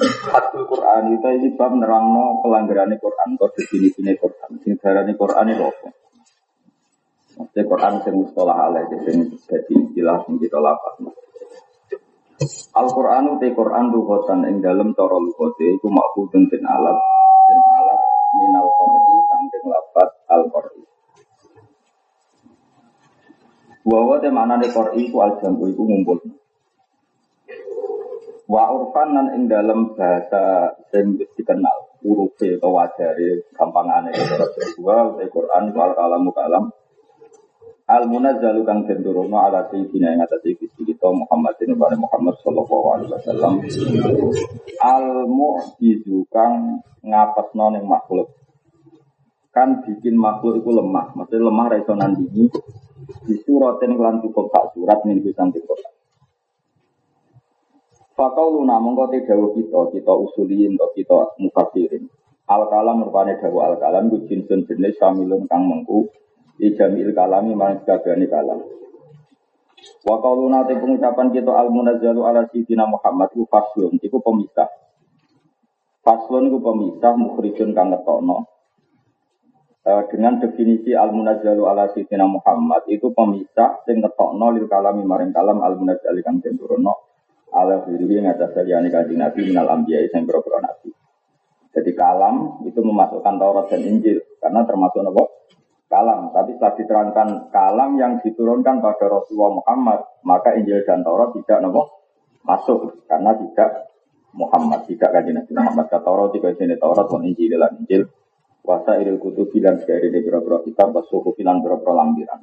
Fatul Quran itu ini bab nerangno pelanggaran Quran atau definisi Quran. Sing darani Quran itu apa? Maksudnya Quran sing mustalah alaih, jadi istilah sing kita lapas. Al-Quran itu Quran lughatan ing dalam cara lugate iku makhudun tin alat tin alat minal qamri saking lapat al-Qur'an. Wa te maknane Qur'an iku al-jamu iku ngumpul. Wa urfan nan ing dalam bahasa sing dikenal huruf atau wajare gampangane cara Jawa utai Quran wal kalamu kalam. Al munazzalu kang den turunno ala sayyidina ing atase Gusti kita Muhammadin wa Muhammad sallallahu alaihi wasallam. Al mu'jizu kang ngapesno ning makhluk. Kan bikin makhluk itu lemah maksudnya lemah ra iso nandingi. Di surat yang lan cukup tak surat ning pisan Quran Fakauluna mongko te dawa kita, kita usuliin atau kita mufasirin. Al kalam merupane dawa al kalam ku jinsun jenis samilun kang mengku ijamil kalami marang sekabehane kalam. Wa qauluna te pengucapan kita al munazzalu ala sayyidina Muhammad ku faslun iku pemisah. Faslun iku pemisah mukhrijun kang ngetokno. Uh, dengan definisi al munazzalu ala sayyidina Muhammad itu pemisah sing ngetokno lil kalami maring kalam al munazzali kang ala diri yang atas saliyani kaji nabi minal ambiya yang berobro nabi. Jadi kalam itu memasukkan Taurat dan Injil karena termasuk apa? Kalam. Tapi setelah diterangkan kalam yang diturunkan pada Rasulullah Muhammad, maka Injil dan Taurat tidak apa? Masuk karena tidak Muhammad, tidak kaji Nabi Muhammad. Kata Taurat tidak sini Taurat dan Injil dan Injil. Wasa iril kutu bilan sekali di berapa kitab, basuhu bilan berapa lampiran.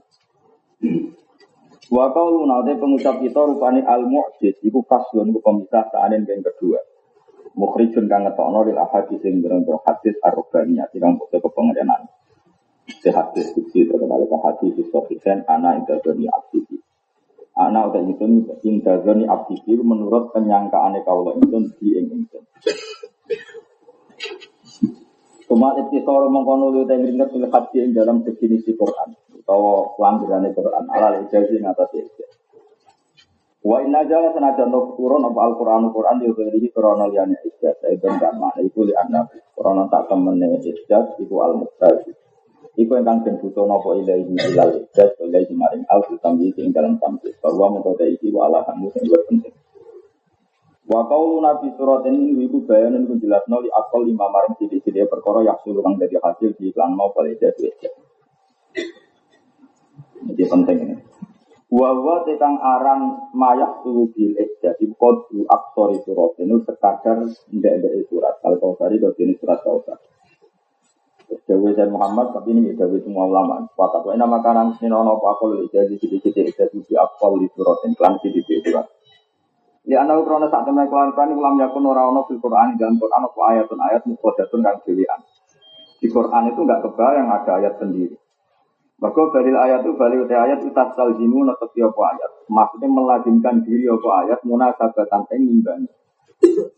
Wa qaulu nate pengucap kita rupane al mu'jiz iku faslun iku pemisah saanen yang kedua. Mukhrijun kang ngetokno lil ahadis sing berenggo hadis ar-rubaniyah sing bukti kepengenalan. Se hadis kuci terkenal ke hadis sofikan ana intazoni abdi. Ana udah itu intazoni abdi menurut penyangkaane kaula itu di ing ingsun. Cuma episode mengkono lu dalam definisi Quran utawa pelanggaran Quran alal atas ijazah. Wa inna jala senajan turun apa Al-Qur'an Qur'an di ghairihi krana liyane ijazah ben gak mana iku li anda krana tak temene ijazah iku al-muqtadi. Iku ingkang den butuh napa ilahi ilal ijazah ilahi maring al tambi ing dalam tambi bahwa mengkota iki wa ala hamu sing penting. Wa qaulu nabi surat ini iku bayanan iku jelasno akal lima maring sithik-sithik perkara yang sulung kang hasil di iklan mau boleh jadi. Ini penting ini. Wawa tekang aran mayak suhu bil ejjah Ibu du aksori surat ini sekadar ndak-ndak surat Al Kausari kalau ini surat Kausar Dewi Zain Muhammad tapi ini Dewi semua ulama Sepakat wa nama kanan ini nono pakol jadi sedikit ejjah di akol di surat ini Kelan sedikit surat Ya anak krono saat temen kelan kan ulam yakun ora ono fil Quran dalam Quran apa ayatun ayat mukodatun kan pilihan. Di Quran itu enggak kebayang ada ayat sendiri. Maka dalil ayat itu utai ayat itu tasal jimu atau apa ayat. Maksudnya melazimkan diri apa ayat munasabatan ing ngimbangi.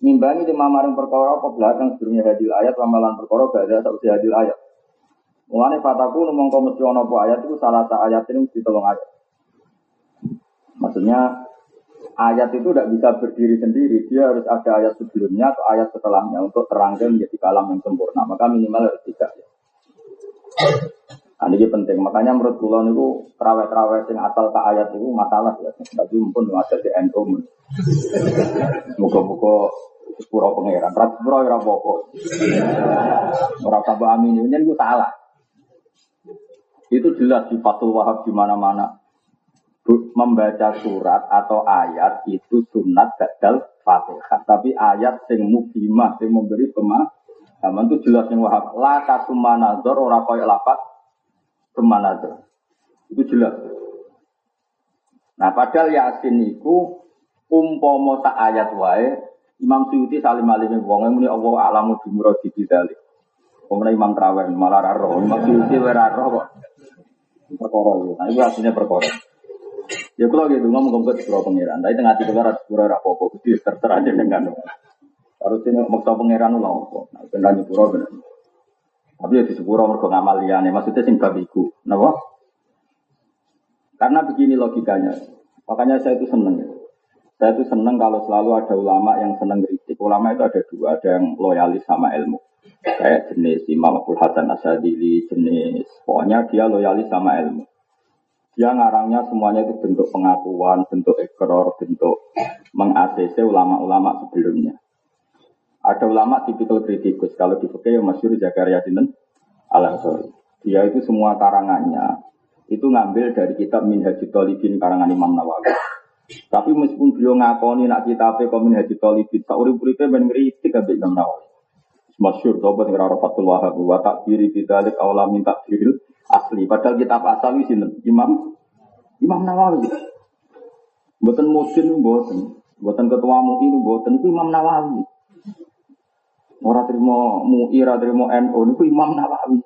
Ngimbangi di mamaring perkara apa belakang sebelumnya hadil ayat ramalan perkara gak atau si hadil ayat. Mulane fataku ngomong kau mesti ono apa ayat itu salah satu ayat ini mesti tolong ayat. Maksudnya ayat itu tidak bisa berdiri sendiri, dia harus ada ayat sebelumnya atau ayat setelahnya untuk terangkan menjadi kalam yang sempurna. Maka minimal harus tiga. Ya. Nah, ini penting. Makanya menurut kulon itu terawet-terawet yang asal ke ayat itu masalah ya. Tapi pun ada di NU. Muka-muka sepuro pangeran. Rat sepuro ya apa-apa. Tambah amin ini itu salah. Itu jelas di Fatul Wahab di mana-mana. Membaca surat atau ayat itu sunat badal fatihah. Tapi ayat sing mubimah, sing memberi pemahaman itu jelas yang wahab. La kasumanazor ora koyok lapat tuh? Itu jelas. Nah, padahal Yasin itu umpomo tak ayat wae Imam Suyuti salim alim wong muni Allah alamu bimuradi bidzalik. Pemenang Imam Trawen malah raro, Imam Suyuti ora kok. Perkara nah itu aslinya perkara. Ya kalau gitu ngomong ngomong ke sepuro pangeran, tapi tengah tiga ratus sepuro rapopo, itu terserah aja dengan Harusnya maksa pangeran lah apa, nah benar sepuro benar. Tapi ya di sepuro mereka ngamal liane, maksudnya sing babiku, kenapa? Karena begini logikanya, makanya saya itu seneng ya. Saya itu seneng kalau selalu ada ulama yang seneng kritik. Ulama itu ada dua, ada yang loyalis sama ilmu. Kayak jenis Imam Abdul Hasan Asadili, jenis pokoknya dia loyalis sama ilmu. Dia ngarangnya semuanya itu bentuk pengakuan, bentuk ekor, bentuk meng ulama-ulama sebelumnya. Ada ulama tipikal kritikus. Kalau di fikih yang masyur Zakaria Sinten al Dia itu semua karangannya itu ngambil dari kitab Minhajul Talibin karangan Imam Nawawi. Tapi meskipun beliau ngakoni nak kita apa komen haji tolibin, tak urip uripe ben ngritik ambek Imam Nawawi. Masyur tobat ngira Fathul Wahab wa takbiri bidzalik awla min takbiril asli. Padahal kitab asal wis Imam Imam Nawawi. Mboten mudin mboten. Mboten ketua MUI mboten iku Imam Nawawi. Ora terima MUI, ora terima NU niku Imam Nawawi.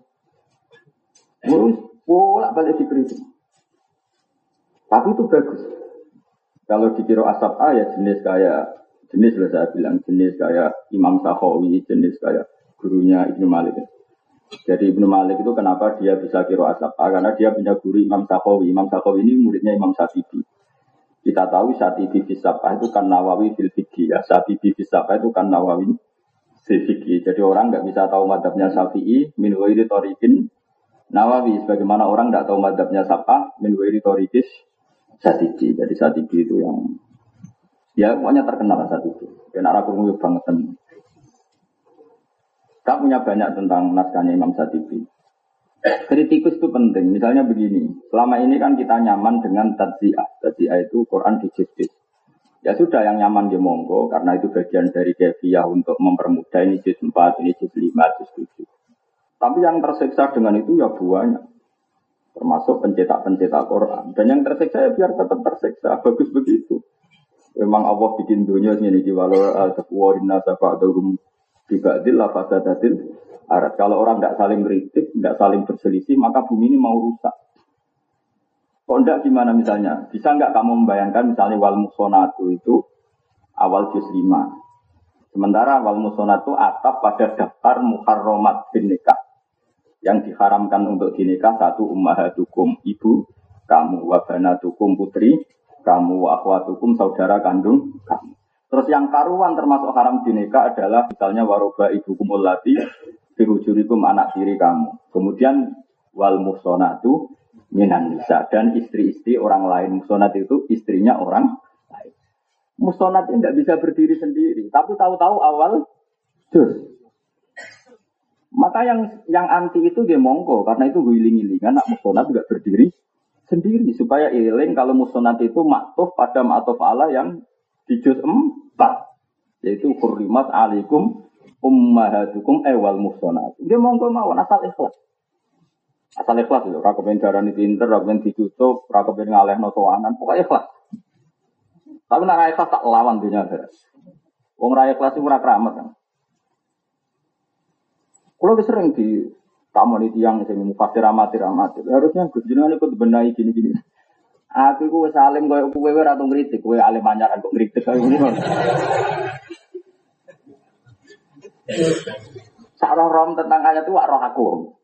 Wis bolak balik dikritik. Tapi itu bagus. Kalau dikira asap A ya jenis kayak jenis lah saya bilang jenis kayak Imam Sahawi, jenis kayak gurunya Ibnu Malik. Jadi Ibnu Malik itu kenapa dia bisa kira asap A? Karena dia punya guru Imam Sahawi. Imam Sahawi ini muridnya Imam Satibi. Kita tahu Satibi Fisapah itu kan Nawawi fil ya. Satibi Fisapah itu kan Nawawi fil Jadi orang nggak bisa tahu madhabnya Syafi'i min wairi torikin Nawawi. Sebagaimana orang nggak tahu madhabnya Sapah min wairi torikis Satiji. Jadi Satiji itu yang ya pokoknya terkenal Satiji. Karena aku nguyup banget. Kita punya banyak tentang naskahnya Imam Satiji. Kritikus itu penting. Misalnya begini, selama ini kan kita nyaman dengan tadziah. Tadziah itu Quran di juz Ya sudah yang nyaman di monggo karena itu bagian dari kefiah untuk mempermudah ini juz 4, ini juz 5, juz 7. Tapi yang tersiksa dengan itu ya banyak termasuk pencetak-pencetak Quran. Dan yang tersiksa ya biar tetap tersiksa, bagus begitu. Memang Allah bikin dunia ini di walau al-taqwa inna safa'adahum dibadil lafazadatil arat. Kalau orang tidak saling kritik, tidak saling berselisih, maka bumi ini mau rusak. Kok enggak gimana misalnya? Bisa enggak kamu membayangkan misalnya wal musonatu itu awal juz 5. Sementara wal musonatu atap pada daftar muharromat bin nikah yang diharamkan untuk dinikah satu ummahatukum ibu kamu wabanatukum putri kamu akhwatukum saudara kandung kamu. Terus yang karuan termasuk haram dinikah adalah misalnya waroba ibu kumulati bihujurikum anak tiri kamu. Kemudian wal musonatu minan nisa dan istri-istri orang lain. Musonat itu istrinya orang lain. Musonat ini tidak bisa berdiri sendiri, tapi tahu-tahu awal dus maka yang yang anti itu dia monggo karena itu guling-gilingan nak musonat juga berdiri sendiri supaya iling kalau musonat itu maktuf pada maktuf Allah yang di juz 4 yaitu kurimat alikum ummahatukum ewal musonat. Dia monggo mau asal ikhlas. Asal ikhlas itu, rakyat darani pinter, rakyat ditutup, rakyat ngaleh nosowanan, pokoknya ikhlas. Tapi nak ikhlas tak lawan dunia Wong raya kelas itu ora keramat kan. Kalau sering di tamu ini tiang sing mufasir amatir amatir. Harusnya Gus jenengan ikut benahi gini-gini. Aku ku wis alim koyo kowe ora tau ngritik, kowe alim anyar kok ngritik kaya ngono. Rom tentang ayat itu roh aku.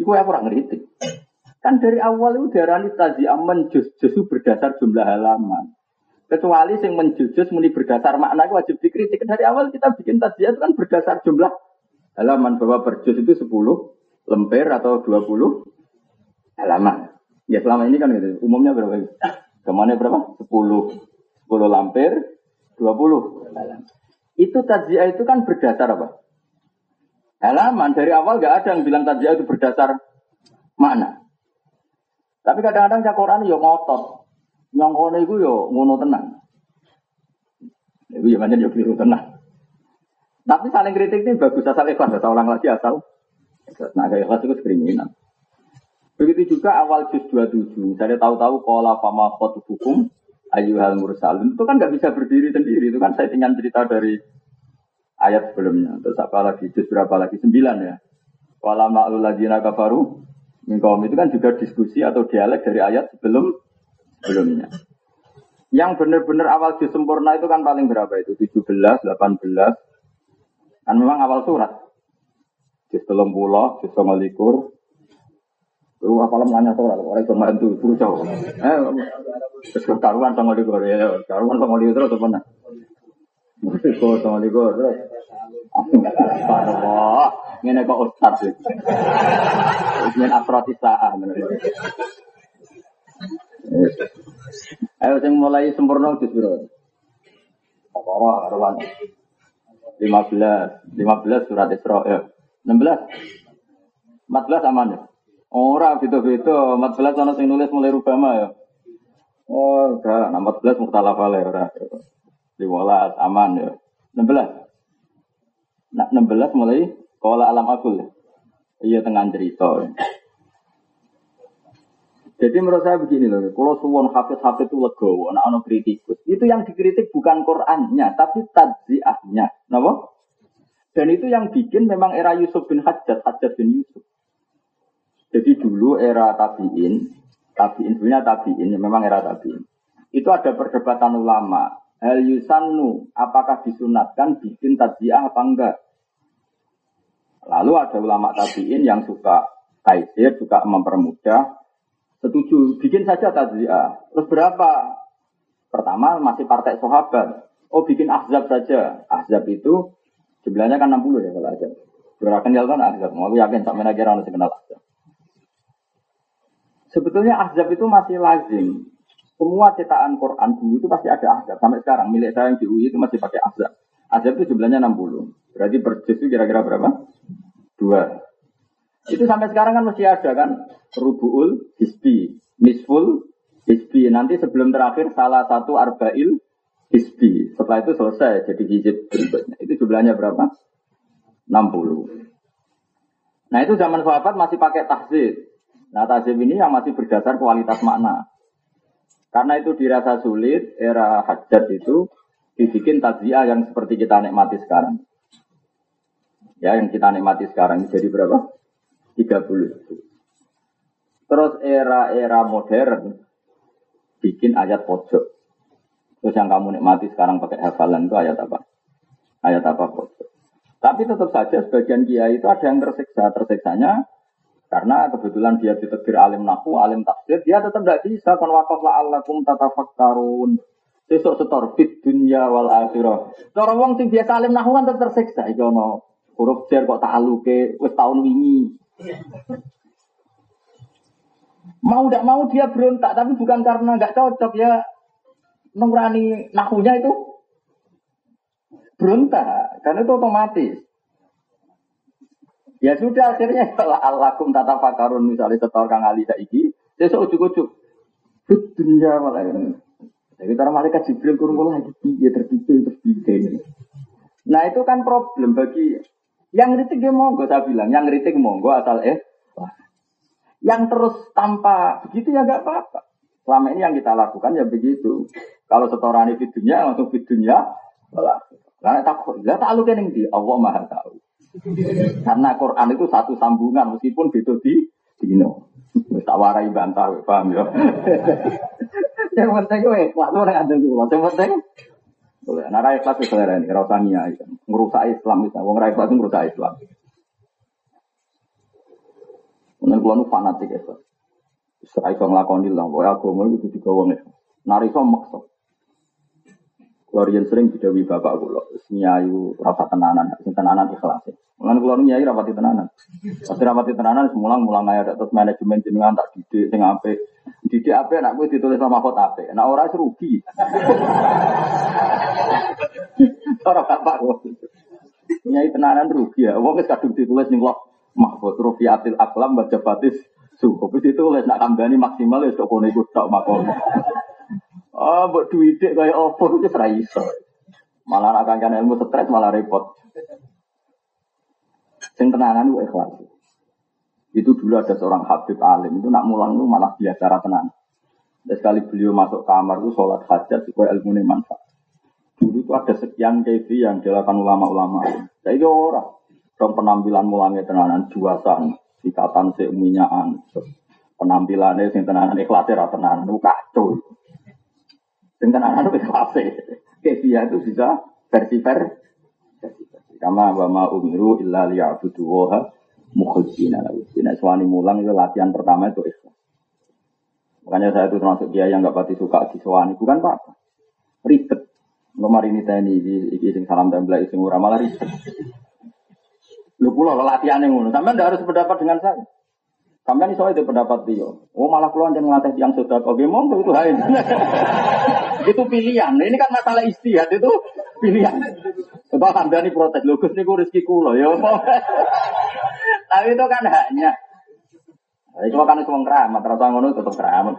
Iku aku ora ngritik. Kan dari awal itu darani tazi aman justru berdasar jumlah halaman. Kecuali yang menjujus muni berdasar makna wajib dikritik. Dari awal kita bikin tazi itu kan berdasar jumlah halaman bahwa berjus itu 10 lemper atau 20 halaman. Ya selama ini kan gitu. Umumnya berapa? Ke mana berapa? 10. 10 lamper, 20 halaman. Itu tajziah itu kan berdasar apa? Halaman. Dari awal gak ada yang bilang tajziah itu berdasar makna. Tapi kadang-kadang cakoran yo ngotot. Nyongkone itu yo ngono tenang. Itu ya banyak yo keliru tenang. Tapi saling kritik ini bagus asal ikhlas, asal ulang lagi asal. Nah, kayak ikhlas itu kriminal. Begitu juga awal juz 27, saya tahu-tahu pola fama hukum hal mursalun itu kan nggak bisa berdiri sendiri itu kan saya ingin cerita dari ayat sebelumnya. Terus apa lagi? Juz berapa lagi? Sembilan ya. Wala ma'lul ladzina kafaru Mingkaum itu kan juga diskusi atau dialek dari ayat sebelum sebelumnya. Yang benar-benar awal juz sempurna itu kan paling berapa itu? 17, 18. Kan memang awal surat. Juz telung pulau, juz sama likur. Lu apa nanya soal, orang itu bantu, itu jauh. Eh, terus karuan sama likur ya, karuan sama likur terus apa nah? Likur sama likur terus. Kok sa'ah. Ayo sing mulai sempurna jus bro. Apa karuan? 15, 15 surat Isra ya. 16. 14 aman ya. Ora beda-beda, 14 ana sing nulis mulai Rubama ya. Oh, enggak, 14 muktalaf ora. 15 aman ya. 16. Nah, 16 mulai kala alam akul. Ya. Iya tengah cerita. Jadi menurut saya begini loh, kalau suwon hafiz-hafiz itu legowo, anak anak kritikus, itu yang dikritik bukan Qurannya, tapi tadziahnya, kenapa? Dan itu yang bikin memang era Yusuf bin Hajjat, Hajjat bin Yusuf. Jadi dulu era tabiin, tabiin sebenarnya tabiin, memang era tabiin. Itu ada perdebatan ulama. Hal yusannu, apakah disunatkan bikin tadziah apa enggak? Lalu ada ulama tabiin yang suka taisir, suka mempermudah, Setuju, bikin saja taziah. Terus berapa? Pertama masih partai sahabat. Oh bikin ahzab saja. Ahzab itu jumlahnya kan 60 ya kalau ahzab. Gerakan ya kan ahzab. Mau yakin sampai lagi orang kenal ahzab. Sebetulnya ahzab itu masih lazim. Semua cetakan Quran dulu itu pasti ada ahzab. Sampai sekarang milik saya yang di UI itu masih pakai ahzab. Ahzab itu jumlahnya 60. Berarti itu kira-kira berapa? Dua. Itu sampai sekarang kan masih ada kan rubuul hisbi, nisful hisbi. Nanti sebelum terakhir salah satu arba'il hisbi. Setelah itu selesai jadi hizib berikutnya. Itu jumlahnya berapa? 60. Nah itu zaman sahabat masih pakai tahzib. Nah tahzib ini yang masih berdasar kualitas makna. Karena itu dirasa sulit, era hajat itu dibikin takziah yang seperti kita nikmati sekarang. Ya, yang kita nikmati sekarang jadi berapa? 30 Terus era-era modern bikin ayat pojok. Terus yang kamu nikmati sekarang pakai hafalan itu ayat apa? Ayat apa pojok. Tapi tetap saja sebagian kiai itu ada yang tersiksa. Tersiksanya karena kebetulan dia ditegur alim nahu, alim tafsir, dia tetap tidak bisa. Kan wakaf la'allakum tatafakkarun. Besok setor fit dunia wal akhirah. Cara wong sing biasa alim nahu kan tetap tersiksa. Iki ono huruf jar kok ta'aluke wis tahun wingi. Mau tidak mau dia berontak, tapi bukan karena nggak cocok ya nurani nahunya itu berontak, karena itu otomatis. Ya sudah akhirnya setelah alakum tata fakarun misalnya setor kang ali saiki, besok ujuk-ujuk dunia malah. Jadi cara malaikat Jibril kurung lagi ya terpikir terpikir. Nah itu kan problem bagi yang ngeritik dia monggo saya bilang, yang ngeritik monggo asal eh. Yang terus tanpa begitu ya gak apa-apa. Selama ini yang kita lakukan ya begitu. Kalau setoran di dunia langsung di dunia, Karena takut, ya tak lu kening di Allah maha tahu. Karena Quran itu satu sambungan meskipun beda di dino. Wis tak warai bantah, paham ya. Yang penting kowe waktu ora ada Yang penting boleh. Nah, rakyat itu selera ini, rasa niat, ngerusak Islam itu. Wong rakyat kelas itu ngerusak Islam. Kemudian kalau nu fanatik itu, serai so ngelakoni lah, bahwa agama itu juga wong itu. Nari so maksa. Kalau sering didawi bapak kulo, nyayu rasa tenanan, sing tenanan ikhlas. Mengenai kulo nyai rapati tenanan. Pasti rapati tenanan, semulang mulang aja terus manajemen jenengan tak didik, sing ape, didik ape, anak gue ditulis sama kota ape, nah orang rugi. Orang bapak gue. Nyai tenanan rugi ya, wong kadung ditulis nih loh, mahfud rufiatil aklam baca batis suhu. Itu les nak kambani maksimal ya sok kono ikut tak makom. Ah, buat duit kayak opo itu serai iso. Malah akan kan ilmu stres malah repot. Sing tenanan gue ikhlas. Itu dulu ada seorang habib alim itu nak mulang itu malah biasa tenang. Dan sekali beliau masuk kamar itu sholat hajat supaya ilmu ini manfaat. Dulu itu itu ada sekian KV yang dilakukan ulama-ulama. Jadi orang dong penampilan mulangnya tenanan juasan, ikatan seuminyaan, penampilannya sing tenanan ikhlasnya ra tenanan itu kacau. Sing tenanan itu ikhlasnya. KV itu bisa versi versi. Kama wa ma umiru illa liya'budu wa mukhlisina lahu. Suami mulang itu latihan pertama itu ikhlas. Makanya saya itu termasuk dia yang nggak pati suka di suami. Bukan apa-apa. Ribet. Nomor ini tani di sing salam tembla sing ora malah ribet. Lu pulau latihan ngono. Sampai harus berdapat dengan saya. Sampai ini soal itu pendapat dia. Oh malah keluar jangan ngelatih yang sudah kau gemong itu lain. itu pilihan. Ini kan masalah istihad itu pilihan. Anda nih protes. Lugus nih gue rezeki kulo ya. Tapi itu kan haknya. Nah, itu kan semua keramat. Rasa ngono tetap keramat.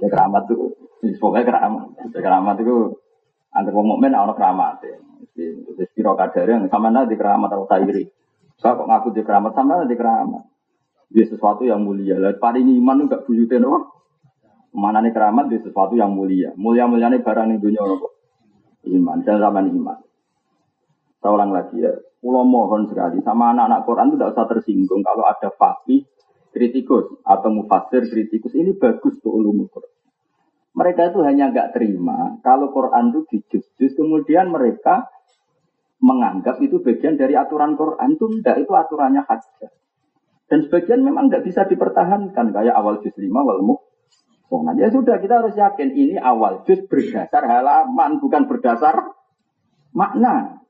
Ya keramat tuh. Pokoknya keramat. Keramat itu antar wong mukmin ana keramat. Wis pira kadare sama nanti keramat atau tairi. Saya kok ngaku di keramat sama nanti keramat. Dia sesuatu yang mulia. Lah paling iman enggak buyutin apa? Mana nih keramat di sesuatu yang mulia. Mulia mulianya barang di dunia apa? Iman. Dan zaman iman. Saya lagi ya. Pulau mohon sekali sama anak-anak Quran itu tidak usah tersinggung kalau ada fakih kritikus atau mufasir kritikus ini bagus tuh ulumul Quran. Mereka itu hanya nggak terima kalau Quran itu dijus kemudian mereka menganggap itu bagian dari aturan Quran itu tidak itu aturannya hajjah. Dan sebagian memang nggak bisa dipertahankan kayak awal juz 5 wal Oh, nah, ya sudah kita harus yakin ini awal juz berdasar halaman bukan berdasar makna.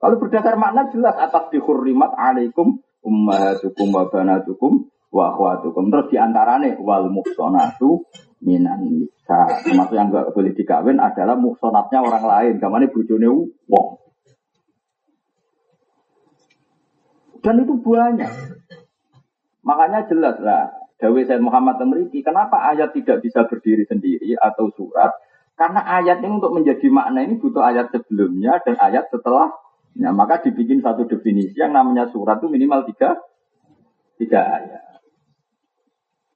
Kalau berdasar makna jelas atas dihurrimat alaikum ummahatukum wa banatukum wa akhwatukum. Terus di antaranya wal muhsonatu minan nisa. Termasuk yang gak boleh dikawin adalah muhsonatnya orang lain. Kamane bujone wong. Dan itu banyak. Makanya jelas lah. Dawi Said Muhammad Temriki, kenapa ayat tidak bisa berdiri sendiri atau surat? Karena ayat ini untuk menjadi makna ini butuh ayat sebelumnya dan ayat setelah Nah, maka dibikin satu definisi yang namanya surat itu minimal tiga, tiga ayat.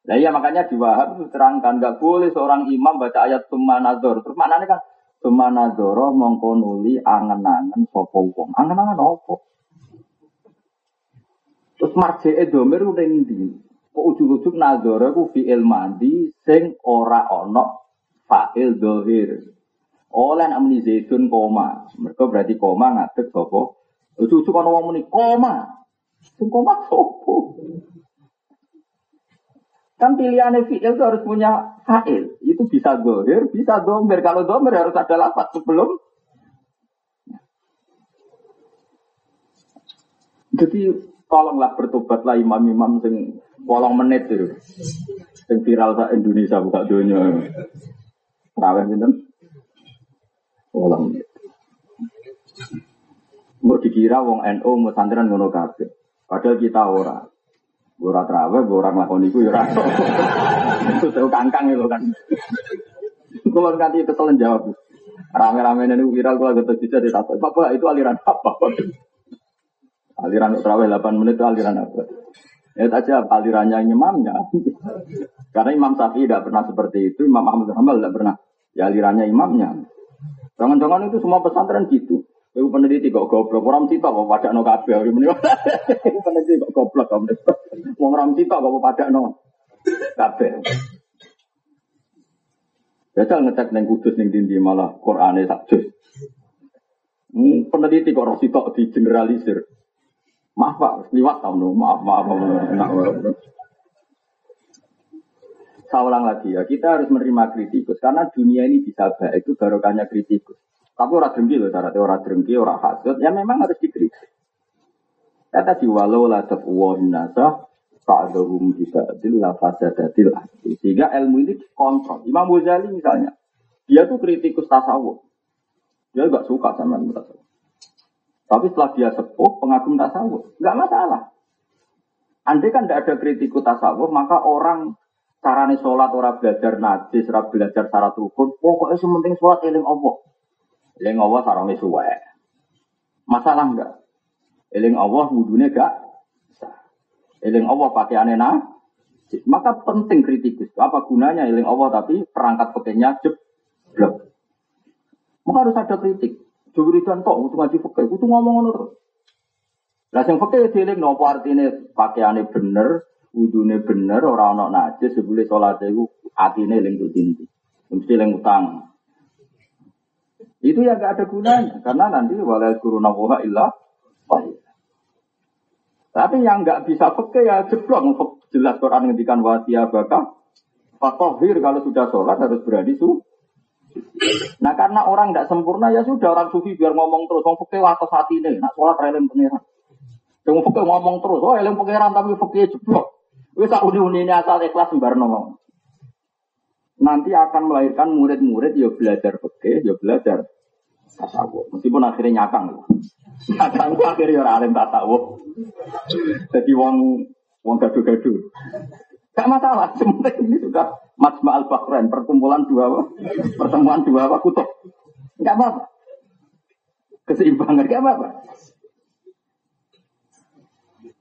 Nah iya makanya di Wahab itu terangkan nggak boleh seorang imam baca ayat Tumanador. Terus maknanya kan Tumanadoro mongkonuli angen-angen sopo wong. Angen-angen apa? Terus marje domir udah ndi? Kok ujuk-ujuk nadoro ku fi'il mandi sing ora ono fa'il dohir. Oleh nak muni koma. Mereka berarti koma ngadeg sapa? Kan wong muni koma. Sing koma sopo? Kan pilihannya fi'il itu harus punya fa'il. Itu bisa dohir, bisa domir. Kalau domir harus ada lapat sebelum. Jadi tolonglah bertobatlah imam-imam sing polong menit itu. Sing viral sa Indonesia buka dunia. Raweh pinten? Ulang. Mau dikira wong NU mau santrian ngono kabeh. Padahal kita ora. Ora trawe, ora nglakoni iku ya ora. Itu tahu kangkang itu kan. Kalau nanti kesel jawab. Rame-rame ini viral kalau gitu bisa ditakut. Bapak itu aliran apa? Aliran terawih 8 menit itu aliran apa? Ya saja alirannya imamnya. Karena Imam Syafi'i tidak pernah seperti itu, Imam Ahmad Hanbal tidak pernah. Ya alirannya imamnya. Jangan-jangan itu semua pesantren gitu. Ibu peneliti kok goblok, orang cita kok pada no kabeh. peneliti kok goblok, orang cita kok pada no kabeh. Biasa ngecek neng kudus neng dindi malah Quran sak juz. Hmm, peneliti kok cita di generalisir. Maaf pak, liwat tau no, maaf maaf. maaf. Saya ulang lagi ya, kita harus menerima kritikus karena dunia ini bisa baik itu barokahnya kritikus. Tapi orang dengki loh, syaratnya orang dengki, orang hasut, ya memang harus dikritik. Kata di walau la tafwa nasa fa'adhum bibadil la fasadatil Sehingga ilmu ini dikontrol. Imam Ghazali misalnya, dia tuh kritikus tasawuf. Dia gak suka sama ilmu tasawuf. Tapi setelah dia sepuh, pengagum tasawuf, nggak masalah. Andai kan tidak ada kritikus tasawuf, maka orang carane sholat ora belajar najis, ora belajar syarat rukun, pokoknya sementing sholat eling Allah. Eling Allah sarangnya suwe. Masalah enggak? Eling Allah wudhunya enggak? Eling Allah pakai aneh Maka penting kritikus. Apa gunanya eling Allah tapi perangkat pakainya jeb Blok. Maka harus ada kritik. Jumuridan kok untuk ngaji fakir, itu ngomong ngono terus. Lah sing fakir dieling nopo artine pakaiane bener, wudune bener, ora ana najis, sebule salat iku atine eling dinti. Mesti eling utang. Itu ya gak ada gunanya karena nanti walal kuruna wa illa Tapi yang nggak bisa fakir ya jeblok jelas Quran ngendikan wasia baka Fatohir kalau sudah sholat harus berani su. Nah karena orang tidak sempurna ya sudah orang sufi biar ngomong terus. Ngomong fakir atas hati ini. Nak sholat relim pengiran. Yang fakir ngomong terus. Oh eling pengiran tapi fakir jeblok. Wis tak uni-uni ini asal ikhlas sembar ngomong. Nanti akan melahirkan murid-murid ya belajar fakir, ya belajar tasawuf. Meskipun akhirnya nyakang. Nyakang akhirnya orang alim tasawuf. Jadi wong wong gaduh-gaduh. Gak masalah, sebenarnya ini sudah Majma al Bahrain, perkumpulan dua pertemuan dua apa kutub. Gak apa-apa. Keseimbangan gak apa-apa.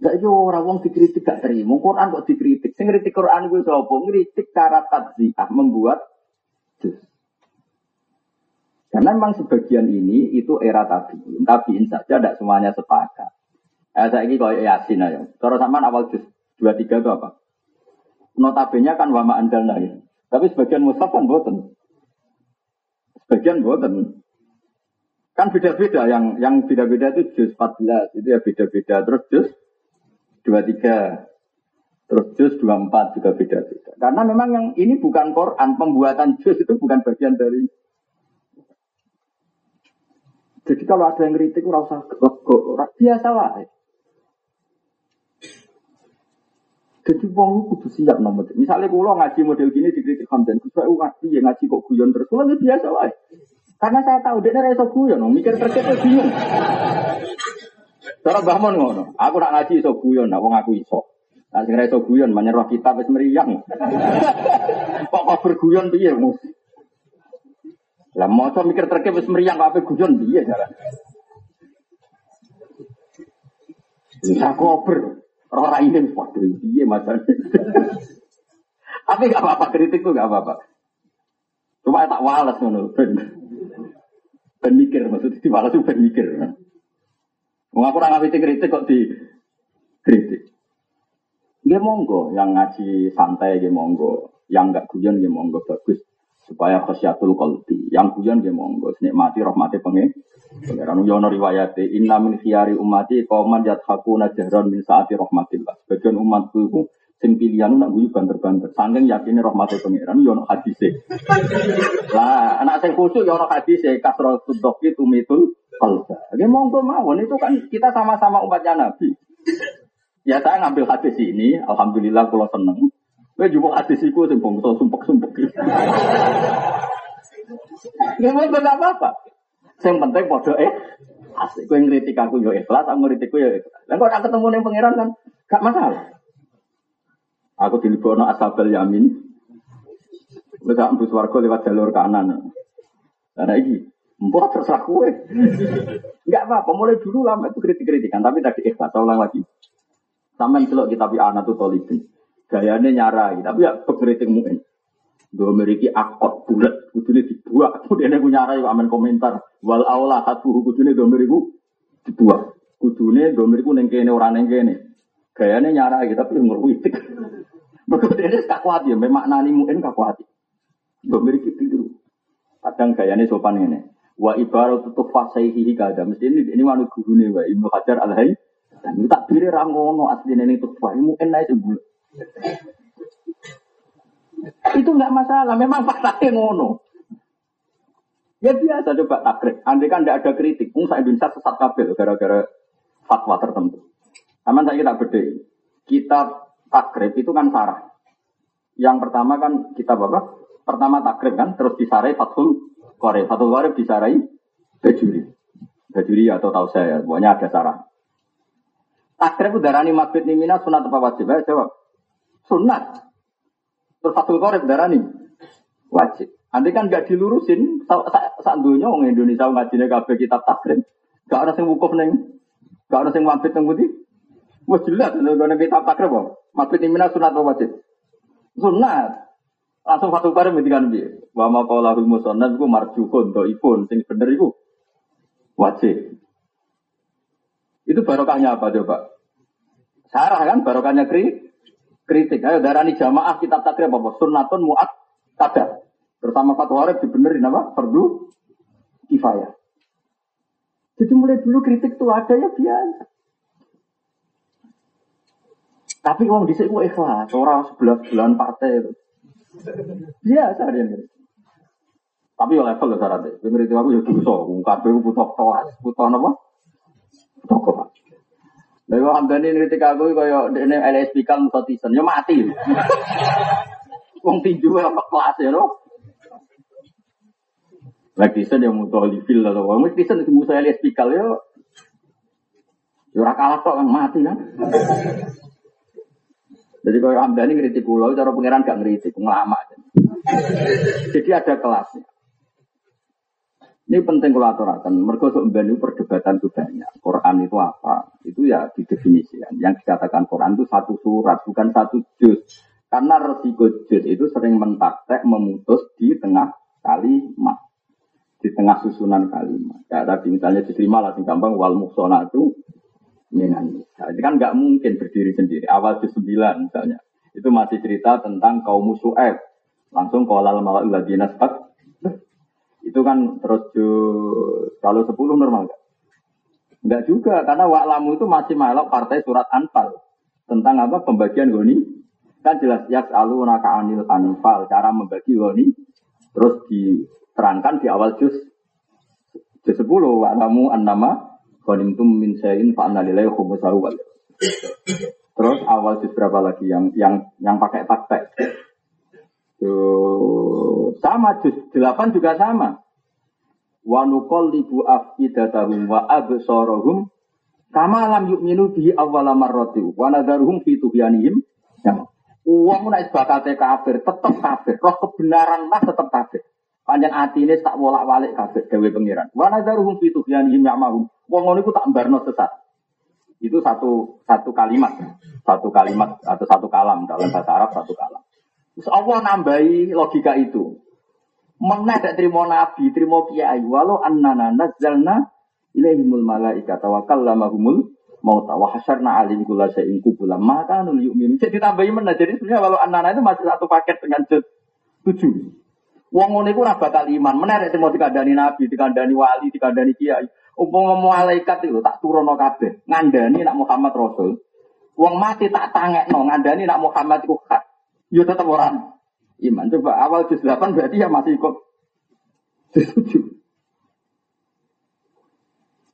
Gak yo orang wong dikritik gak terima. Quran kok dikritik. Sing kritik Quran gue sapa? Ngritik cara tadziah membuat. Karena memang sebagian ini itu era tabiin. Tabiin saja tidak semuanya sepakat. Eh, saya ini kalau yasin ayo. Kalau sama awal dua tiga itu apa? Notabene kan wama andal ya. Tapi sebagian mushaf kan boten. Sebagian boten. Kan beda-beda yang yang beda-beda itu juz 14 itu ya beda-beda terus juz 23 terus juz 24 juga beda-beda. Karena memang yang ini bukan Quran, pembuatan juz itu bukan bagian dari jadi kalau ada yang kritik, rasa biasa lah. Jadi wong kudu siap nomor. Misalnya kalau ngaji model gini dikritik Hamdan, gue ngaji ya ngaji kok guyon terus. Kalau biasa wae. Karena saya tahu dia reso guyon, mikir terkait bingung. Cara bangun ngono, aku nak ngaji iso guyon, nak wong aku iso. Nah sing iso guyon menyerah kita wis meriang. kok kok berguyon piye, Mus? Lah maca mikir terkait wis meriang kok ape guyon piye cara? Bisa kober. Orang ini waduh iya macamnya. Tapi gak apa-apa kritik tuh gak apa-apa. Cuma tak walas ngono ben. Maksudnya di walas tuh ben mikir. Mau aku ngapain kritik kok di kritik. Dia monggo yang ngaji santai dia monggo, yang gak guyon dia monggo bagus supaya khasyatul qalbi. Yang guyon dia monggo nikmati rahmati pengen Pengiran yono riwayat inna min khiyari umati kauman yathakuna jahran min saati rahmatillah. Sebagian umatku itu sing pilihan nak guyu banter-banter. Sangking yakini rahmati pengiran yono hadise. Lah, anak sing khusyuk yono hadise kasratul doki tumitul qalba. Oke monggo mawon itu kan kita sama-sama umatnya Nabi. Ya saya ngambil hadis ini, alhamdulillah kalau seneng. Gue juga hadis itu sing bongso sumpek-sumpek. Gak mau apa-apa. Yang penting podo eh asik gue ngritik aku yo ikhlas, aku ngritik yo ikhlas. Lah kok nak ketemu ning pangeran kan gak masalah. Aku dilibono asabel yamin. Wis tak mbus warga lewat jalur kanan. Karena ini, mbok terserah kue. Enggak apa-apa, mulai dulu lama itu kritik-kritikan, tapi tadi ikhlas, saya ulang lagi. Sampai celok kita bi anak tuh tolibin. Gayanya nyarai, tapi ya pengkritik mungkin. Dua memiliki akot bulat, kudune dibuat. Kemudian aku nyarai aman komentar. Wal aula hatu kudune dua meriku dibuat. Kudune dua meriku nengkene orang nengkene. Gayanya nyarai tapi ngerwitik. Begitu ini kakuat ya, memang nani mungkin kakuat. Dua meriki tidur. Kadang gayanya sopan ini. Wa ibarat tutup fasaihi kada. Mesti ini ini wanu gurune wa Ibnu Hajar al Hayy. Dan tak pilih rangono asli nenek tuh. Ilmu enak itu bulat. Itu nggak masalah, memang faktanya ngono. Ya biasa coba takrib. Andai kan tidak ada kritik, saya Indonesia sesat kabel gara-gara fatwa tertentu. Aman saya kita beda. Kita takrib itu kan sarah. Yang pertama kan kita apa? Pertama takrib kan, terus disarai fatul kore. Fatul kore disarai bajuri. Bajuri atau tahu saya, pokoknya ada sarah. Takrib udarani mabit nimina sunat apa wajib? Ya, jawab. Sunat. Terus Fatul Qorib darah nih wajib. Andai kan gak dilurusin, saat dunia orang Indonesia ngajinya kabeh kitab takrim. Gak ada yang wukuf neng, gak ada yang mampir neng putih. Wah jelas, kalau kitab takrim apa? Mampir imina sunat wajib? Sunat. Langsung Fathul Bari ngendikan piye? Wa ma qalahul musannaf iku marjuhun dhaifun sing bener iku wajib. Itu barokahnya apa coba? Sarah kan barokahnya kri kritik. Ayo darani jamaah kitab takrib apa? Sunnatun muat kadar. Bersama Fatwa Arif dibenerin apa? Fardu kifayah. Jadi mulai dulu kritik tuh ada ya biasa. Tapi uang di sini ikhlas, orang sebelah sebelahan partai itu. Biasa dia. Tapi ya level syaratnya. Dengar itu aku ya dosa. Kabeh butuh kelas, butuh apa? Butuh kelas. Lha Hamdani ngritik aku kaya dene LSP kan mutisen, ya mati. Wong tinju apa kelas ya no. Lagi sen yang mutu fil atau wong sen itu musuh LSP kal ya. Ya ora kalah kok mati kan. Jadi kalau Hamdani ngeritik pulau, cara pangeran gak ngeritik, ngelama. Jadi ada kelasnya. Ini penting kalau aturakan. Mereka untuk perdebatan itu banyak. Quran itu apa? Itu ya didefinisikan. Yang dikatakan Quran itu satu surat, bukan satu juz. Karena resiko juz itu sering mentaktek, memutus di tengah kalimat. Di tengah susunan kalimat. Ya, tadi misalnya diterima lah, gampang, wal muksona itu minan nah, Ini kan nggak mungkin berdiri sendiri. Awal juz 9 misalnya. Itu masih cerita tentang kaum musuh Langsung kolal malah ladina sepat. Itu kan terus kalau 10 normal nggak? Enggak juga, karena waklamu itu masih malak partai surat Anfal. Tentang apa? Pembagian goni. Kan jelas, ya selalu naka anil Anfal. Cara membagi goni. Terus diterangkan di awal juz. Juz 10. Waklamu an nama Ghanimtum min sayin fa annalillahi khumusahu. Terus awal juz berapa lagi yang yang yang pakai sama juz 8 juga sama. Wa nuqallibu afidatahum wa absarahum kama lam yu'minu bihi awwala marrati wa nadharuhum fi tughyanihim. Ya. Uang nek bakate kafir, tetep kafir. Roh kebenaran lah tetep kafir. Panjang ini tak bolak-balik kabeh dewe pengiran. Wa nadzaruhum fi tughyanihim ya'mahum. Wong ngono iku tak mbarno sesat. Itu satu satu kalimat, satu kalimat atau satu kalam dalam bahasa Arab satu kalam. Terus Allah nambahi logika itu. Meneh tak terima nabi, terima kiai, walau annana nazzalna ilaihimul malaikata wa kallamahumul mauta wa hasyarna alim kula syai'in kubula maka nul yu'min. Jadi tambahi mana? Jadi sebenarnya walau annana itu masih satu paket dengan tujuh. Wong ngono iku ora bakal iman. Menarik mau dikandani nabi, dikandani wali, dikandani kiai. Umpama malaikat itu tak turunno kabeh. Ngandani nak Muhammad Rasul. Wong mati tak tangekno ngandani nak Muhammad iku hak. Yo tetep orang iman. Coba awal juz 8 berarti ya masih ikut setuju.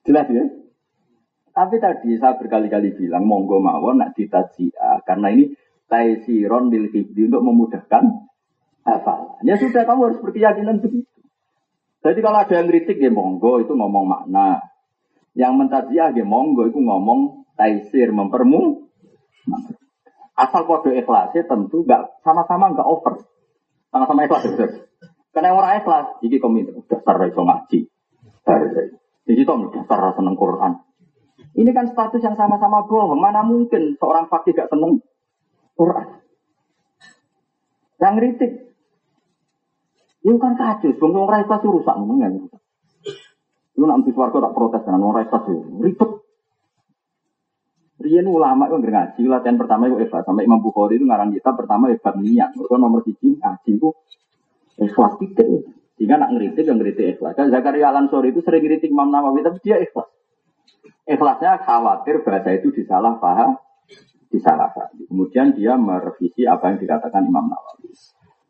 Jelas ya? Tapi tadi saya berkali-kali bilang monggo mawon nak ditajia karena ini taisiron bil untuk memudahkan hafal. Ya sudah kamu harus berkeyakinan begitu. Jadi kalau ada yang kritik ya monggo itu ngomong makna. Yang mentajiah ya monggo itu ngomong taisir mempermu. Asal kode ikhlasnya tentu nggak sama-sama nggak over. Sama-sama ikhlas terus. Karena orang ikhlas, jadi komit dasar iso ngaji. Jadi itu dasar seneng Quran. Ini kan status yang sama-sama bohong. Mana mungkin seorang fakir gak seneng Quran? Yang kritik itu kan kacau, bang orang rakyat pasti rusak ngomongnya. Itu nanti suarga tak protes dengan orang rakyat pasti ribet. Rian ulama itu ngaji, latihan pertama itu ikhlas. Sampai Imam Bukhari itu ngarang kita pertama ikhlas niat. Mereka nomor tiga ngaji itu ikhlas titik. Sehingga nak ngeritik yang ngeritik ikhlas. Kan Zakaria Al Ansori itu sering ngeritik Imam Nawawi, tapi dia ikhlas. Ikhlasnya khawatir bahasa itu disalah paham, disalah paham. Kemudian dia merevisi apa yang dikatakan Imam Nawawi.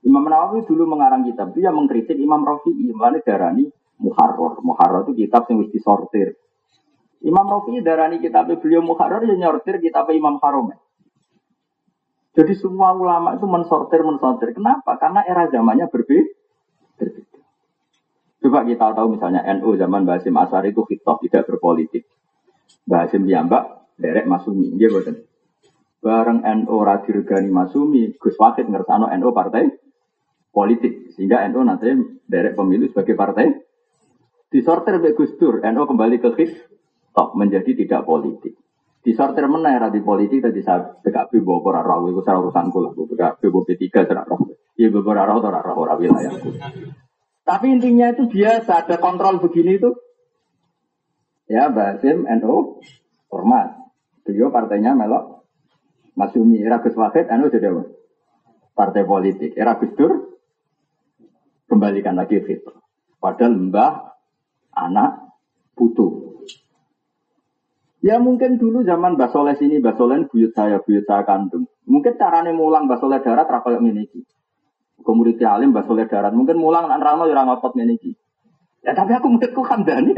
Imam Nawawi dulu mengarang kitab, dia mengkritik Imam Rafi'i, mana darani Muharrar. Muharrar itu kitab yang mesti sortir. Imam Rafi'i darani kitab beliau Muharrar yang nyortir kitab Imam Haram. Jadi semua ulama itu mensortir, mensortir. Kenapa? Karena era zamannya berbeda. Coba kita tahu misalnya NU zaman Basim Asar itu hitop tidak berpolitik. Basim Diambak, derek Masumi. Dia betul. Bareng NU Radirgani Masumi, Gus Wakid ngersano NU partai politik sehingga NU nanti derek pemilu sebagai partai disortir oleh Gus Dur NU kembali ke hit top menjadi tidak politik disortir mana era di politik tadi saya PKB bawa para rawi itu secara urusan kula PKB bawa P3 secara Iya beberapa roh atau roh ora wilayah. Tapi intinya itu biasa ada kontrol begini itu. Ya Basim NU hormat. Beliau partainya melok Masumi Ragus Wahid NU jadi apa? Partai politik. Era Gus Dur kembalikan lagi fitur. Padahal mbah, anak, putu. Ya mungkin dulu zaman Mbak Soleh sini, Mbak Soleh buyut saya, buyut saya kandung. Mungkin caranya mulang Mbak Soleh darat rapal meniki. Kemudian alim Mbak Soleh darat. Mungkin mulang anak rano ya ngotot meniki. Ya tapi aku menurutku kandani.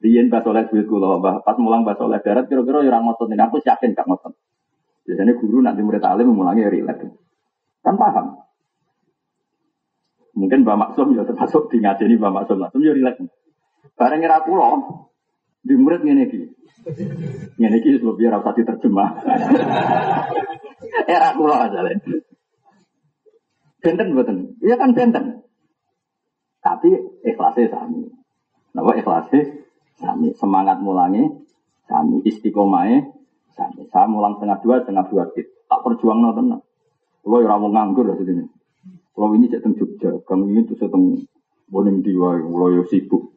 Riyen Mbak Soleh buyut kula, pas mulang Mbak Soleh darat kira-kira ya ngotot ini. Aku yakin gak ngotot. Biasanya guru nanti murid alim memulangnya rileks. Kan paham. Mungkin Mbak Maksum ya termasuk di ngajeni Mbak Maksum. Maksum ya rileks. Bareng ngira kula, di murid ngene iki. Ngene iki sebab biar usah diterjemah. Era kula asale. Benten mboten? Iya kan benten. Tapi ikhlasnya sami. Napa ikhlasnya sami. Semangat mulangi sami. Istiqomahnya sami. Saya mulang setengah dua, setengah dua tit. Tak perjuang no tenang. Kalau ya mau nganggur lah sini. Kalau ini cek Jogja, kamu ini tuh seteng boning diwa, kalau sibuk.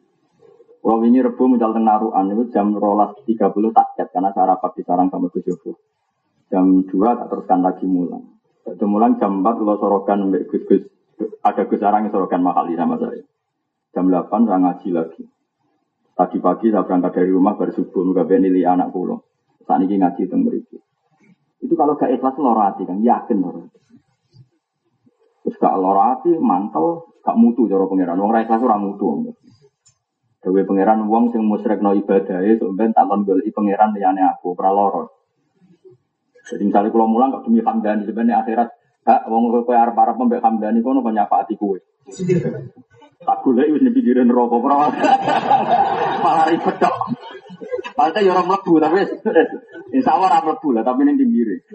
Kalau ini rebu modal tenaruan itu jam rolas 30 tak cek karena saya rapat di sarang sama Gus Jam 2 tak teruskan lagi mulang. Itu mulang jam 4 lo sorokan Gus Gus. Ada Gus Sarang yang sorokan mahali sama saya. Jam 8 saya ngaji lagi. Tadi pagi saya berangkat dari rumah baru subuh nggak nilai anak pulau. Saat ini ngaji itu mereka. Itu kalau gak ikhlas lorati kan, yakin loro. Terus gak lorati, mantel, gak mutu pangeran. Wong ra ikhlas ora mutu. Dewe pangeran wong sing musyrikno ibadahe sampeyan tak kon goleki pangeran liyane aku, ora loro. Jadi misalnya kalau mulang kok demi hamdani sebenarnya akhirat hak wong kowe arep-arep mbek hamdani kono kok nyafaati kowe. Tak golek wis pikirin rokok ora. Malah ribet tok. Padahal ya orang mlebu tapi insya Allah orang mlebu lah tapi ning pinggire.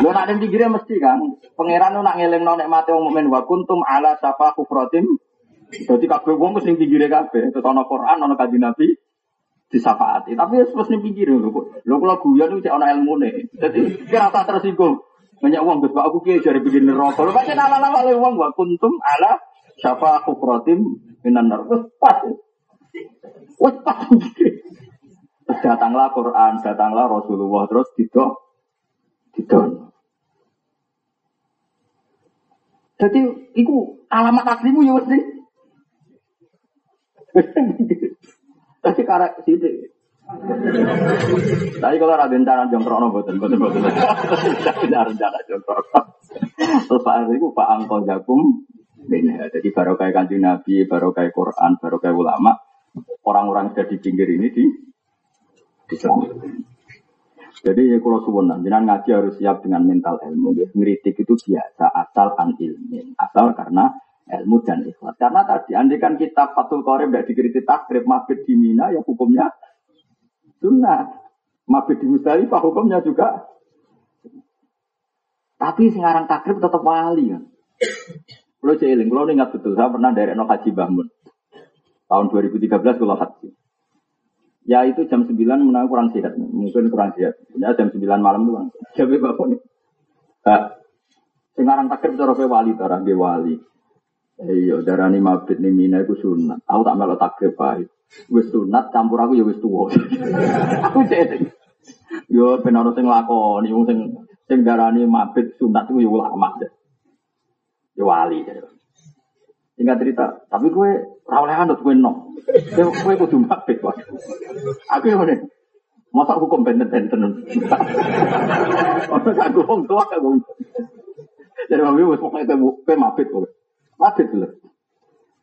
Lo nak ning pinggire mesti kan pangeran nak ngelingno mati wong mukmin wa kuntum ala safa kufratim Berarti kabeh wong wis ning pinggire kabeh. Terus ana Quran, ana kanjeng Nabi disafaati. Tapi wis wis ning pinggire lho. Lho kula guyon iki ana ilmune. Dadi kira tak tersinggung. Banyak uang Gus, aku kiai jare bikin neraka. Lho pancen ala-ala wale wong wa kuntum ala syafa kufratim minan nar. Wis pas. Wis pas. Datanglah Quran, datanglah Rasulullah terus didok didon. Jadi, itu alamat aslimu ya mesti. Tapi karena sidik. Tapi kalau ada rencana jongkrono boten boten boten. Tidak rencana jongkrono. Terus Pak Ari itu Pak Angkol Jakum. Ini jadi baru kayak kanjeng Nabi, baru kayak Quran, baru kayak ulama. Orang-orang sudah di pinggir ini di diselamatkan. Jadi ya kalau suwun jangan ngaji harus siap dengan mental ilmu. Ngeritik itu biasa asal an ilmin, asal karena ilmu dan ikhlas. Karena tadi, andai kan kita Fatul Qorib tidak dikritik takrib, mabit di Mina, ya hukumnya sunnah. Mabit di Musdalifah hukumnya juga. Tapi sekarang takrib tetap wali kan. Kalau jeeling, kalau ingat betul, saya pernah dari no haji bangun. Tahun 2013 kalau haji. Ya itu jam 9 menang kurang sehat, mungkin kurang sehat. Ya jam 9 malam itu kan. Jadi bapak nih. Nah, sekarang takrib cara wali, cara wali. Iya, darani mabit nih mina itu sunat. Aku tak melok takrib baik. Wis sunat campur aku ya wis tua. aku jadi. Yo ben ono sing lakoni wong sing sing darani mabit sunat itu ya ulama. Ya wali. Singkat cerita, tapi gue ra oleh anut gue nom. Kowe kudu mabit wae. Aku yo ngene. Masa hukum benten-benten. Aku wong tua aku. Jadi mabit wis pokoke kowe mabit kowe. Mabit lho.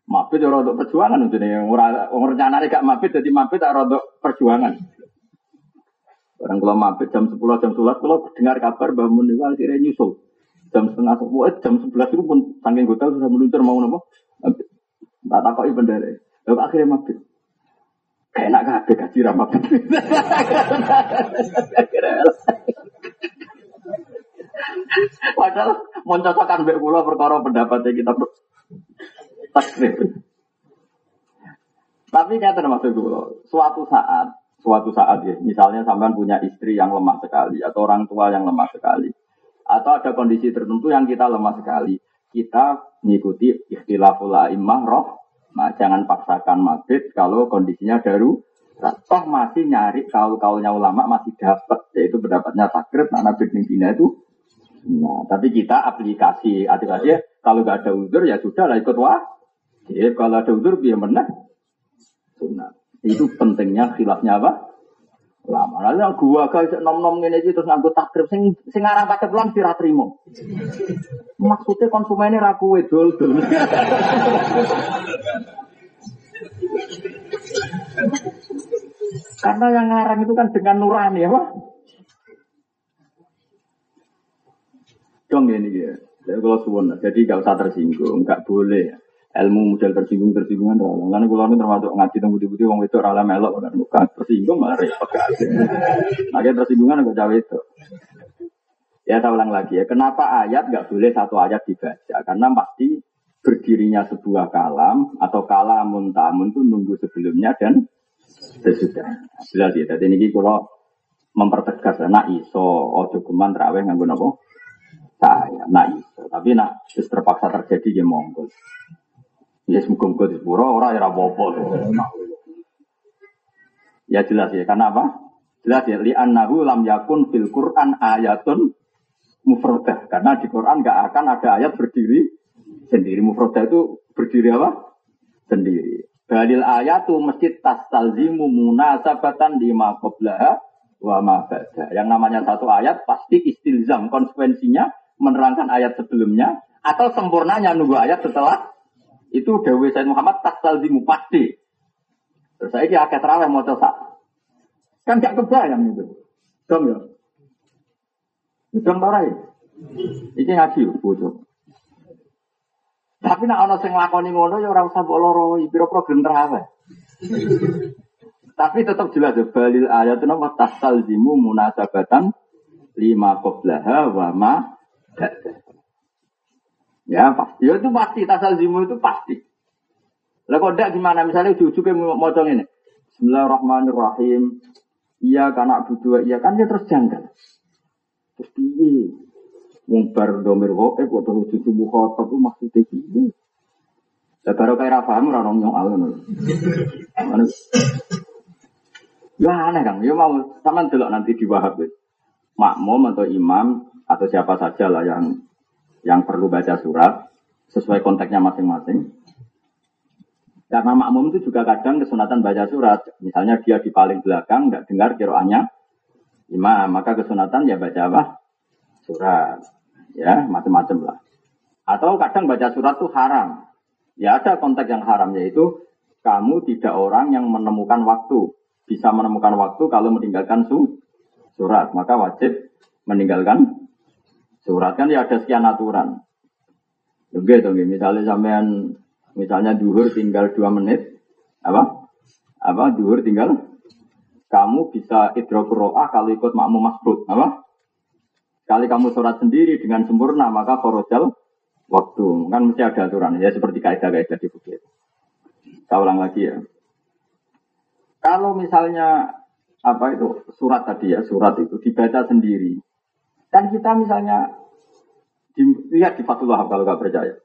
Mabit ora untuk perjuangan nih. Ora rencanane gak mabit jadi mabit ora untuk perjuangan. Barang kalau mabit jam 10 jam 11 kalau dengar kabar Mbak Mun akhirnya nyusul. Jam setengah sepuluh, jam 11 itu pun saking hotel sudah meluncur mau nopo. Tak takoki bendera. Lalu akhirnya mabit. Kayak enak kabeh gaji ra. Padahal mau cocokkan mbek perkara pendapatnya kita takrib. Tapi nyata maksud dulu, suatu saat, suatu saat ya, misalnya sampean punya istri yang lemah sekali atau orang tua yang lemah sekali. Atau ada kondisi tertentu yang kita lemah sekali. Kita mengikuti ikhtilaful a'immah roh. Nah, jangan paksakan maghrib kalau kondisinya daru. Toh masih nyari kaul-kaulnya ulama masih dapat. Yaitu pendapatnya takrib, nah Nabi itu. Nah, tapi kita aplikasi. Aplikasi kalau nggak ada uzur ya sudah lah ikut wah. Jadi kalau ada uzur biar menang. Sunat. Itu pentingnya khilafnya apa? lama. Lalu yang gua guys nom nom ini aja terus nganggo takrib sing sing arang takrib lang sira trimo. Maksudnya konsumennya raku wedol dol. Karena yang ngarang itu kan dengan nurani ya, Pak. Dong ini ya. Jadi kalau suwon, jadi gak usah tersinggung, gak boleh. Ilmu model tersinggung tersinggungan orang lalu kalau ini termasuk ngaji tentang budi budi wong itu rala melok kan bukan tersinggung malah repot akhirnya tersinggungan agak cawe itu ya saya ulang lagi ya. Kenapa ayat nggak boleh satu ayat dibaca? Karena pasti berdirinya sebuah kalam atau kalamun tamun itu nunggu sebelumnya dan sesudah. Jelas ya jadi ini kalau mempertegas. Nak iso ojo geman terawih nganggo napa saya iso tapi nak terpaksa terjadi ya monggo Ya semoga muga di sepuro orang ya apa-apa. Ya jelas ya. Karena apa? Jelas ya. Li annahu lam yakun fil Quran ayatun mufradah. Karena di Quran nggak akan ada ayat berdiri sendiri. Mufradah itu berdiri apa? Sendiri. Dalil ayatu masjid tastalzimu munasabatan lima qablaha wa ma Yang namanya satu ayat pasti istilzam konsekuensinya menerangkan ayat sebelumnya atau sempurnanya nunggu ayat setelah itu Dewi Said Muhammad tak salzimu pasti. Terus saya ini akad terawih mau coba. Kan gak kebayang itu. Dom ya. Dom tarai. Ini ngaji bodoh. Tapi nak ono sing lakoni ngono ya ora usah mbok loro pira program terawih. Tapi tetap jelas ya balil ayat itu nama zimu munasabatan lima qoblaha wa ma Ya pasti. Ya itu pasti. Tasal zimu itu pasti. Lah kok enggak gimana? Misalnya ujung-ujungnya mau ini. Bismillahirrahmanirrahim. Iya karena berdua iya kan dia terus janggal. Terus piye? Mumbar domir eh kok terus cucu mukhotob itu maksudnya piye? Lah baru kayak Rafa ora orang nyong alun. Ya aneh kan, ya mau sama delok nanti di Wahab. Makmum atau imam atau siapa saja lah yang yang perlu baca surat sesuai konteksnya masing-masing. Karena makmum itu juga kadang kesunatan baca surat. Misalnya dia di paling belakang, nggak dengar kiroannya imam, maka kesunatan ya baca apa? Surat. Ya, macam-macam lah. Atau kadang baca surat itu haram. Ya ada konteks yang haram, yaitu kamu tidak orang yang menemukan waktu. Bisa menemukan waktu kalau meninggalkan su surat. Maka wajib meninggalkan Surat kan ya ada sekian aturan. Oke dong, misalnya sampean misalnya duhur tinggal dua menit, apa? Apa duhur tinggal? Kamu bisa idrokuroah kalau ikut makmum masbuk, apa? Kali kamu sholat sendiri dengan sempurna, maka korojal waktu. Kan mesti ada aturan, ya seperti kaidah-kaidah di bukit. Saya ulang lagi ya. Kalau misalnya apa itu surat tadi ya, surat itu dibaca sendiri, Kan kita misalnya di, lihat di Fatul Wahab kalau nggak percaya.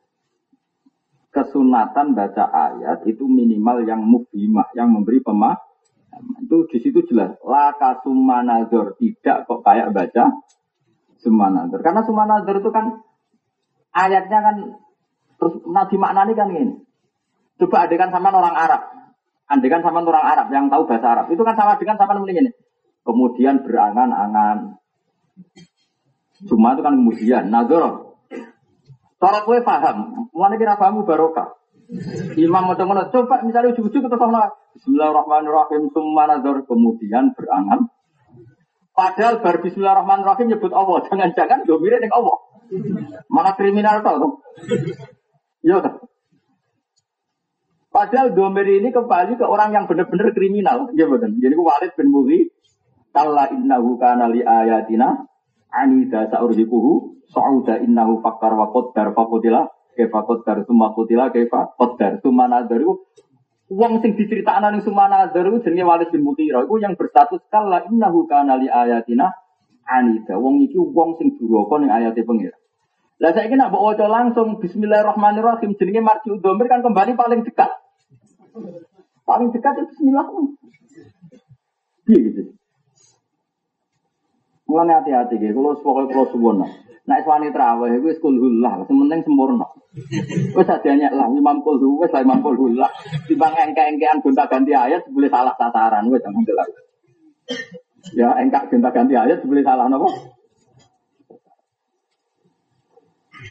Kesunatan baca ayat itu minimal yang mubimah, yang memberi pemahaman. Itu di situ jelas. Laka sumanazor tidak kok kayak baca sumanazor. Karena sumanazor itu kan ayatnya kan terus nabi maknani kan ini. Coba adekan sama orang Arab. Andekan sama orang Arab yang tahu bahasa Arab. Itu kan sama dengan sama ini. Kemudian berangan-angan. Cuma itu kan kemudian nazar. Cara kowe paham, mulane kira pahamu barokah. Imam mau ngono, coba misalnya ujung-ujung kita sama Bismillahirrahmanirrahim, summa nazar kemudian berangan. Padahal bar Bismillahirrahmanirrahim nyebut Allah, jangan-jangan domire ning Allah. Mana kriminal tau Iya kan? Padahal domir ini kembali ke orang yang benar-benar kriminal. Ya betul. Jadi Walid bin Mughir, kalla innahu kana li ayatina anida sa'urzikuhu sa'uda innahu fakkar wa qaddar faqutila kaifa qaddar summa qutila kaifa qaddar summa nadar Wong sing diceritakno ning Sumana Nadar jenenge Walid bin Mughirah iku yang berstatus kala innahu kana li ayatina anida. Wong iki wong sing duraka ning ayate pengira. Lah saya nak mbok waca langsung Bismillahirrahmanirrahim jenenge marji domir kan kembali paling dekat. Paling dekat itu Bismillah. Iya gitu. Mulane hati-hati gitu. Kalau pokoke kalau suwon. Nek swani traweh iku wis kulhullah, sementing sempurna. Wis adanya lah Imam Kulhu lah Imam Kulhullah. Timbang engke-engkean gonta-ganti ayat boleh salah sasaran wis jangan jelas. Ya engkak gonta-ganti ayat boleh salah napa?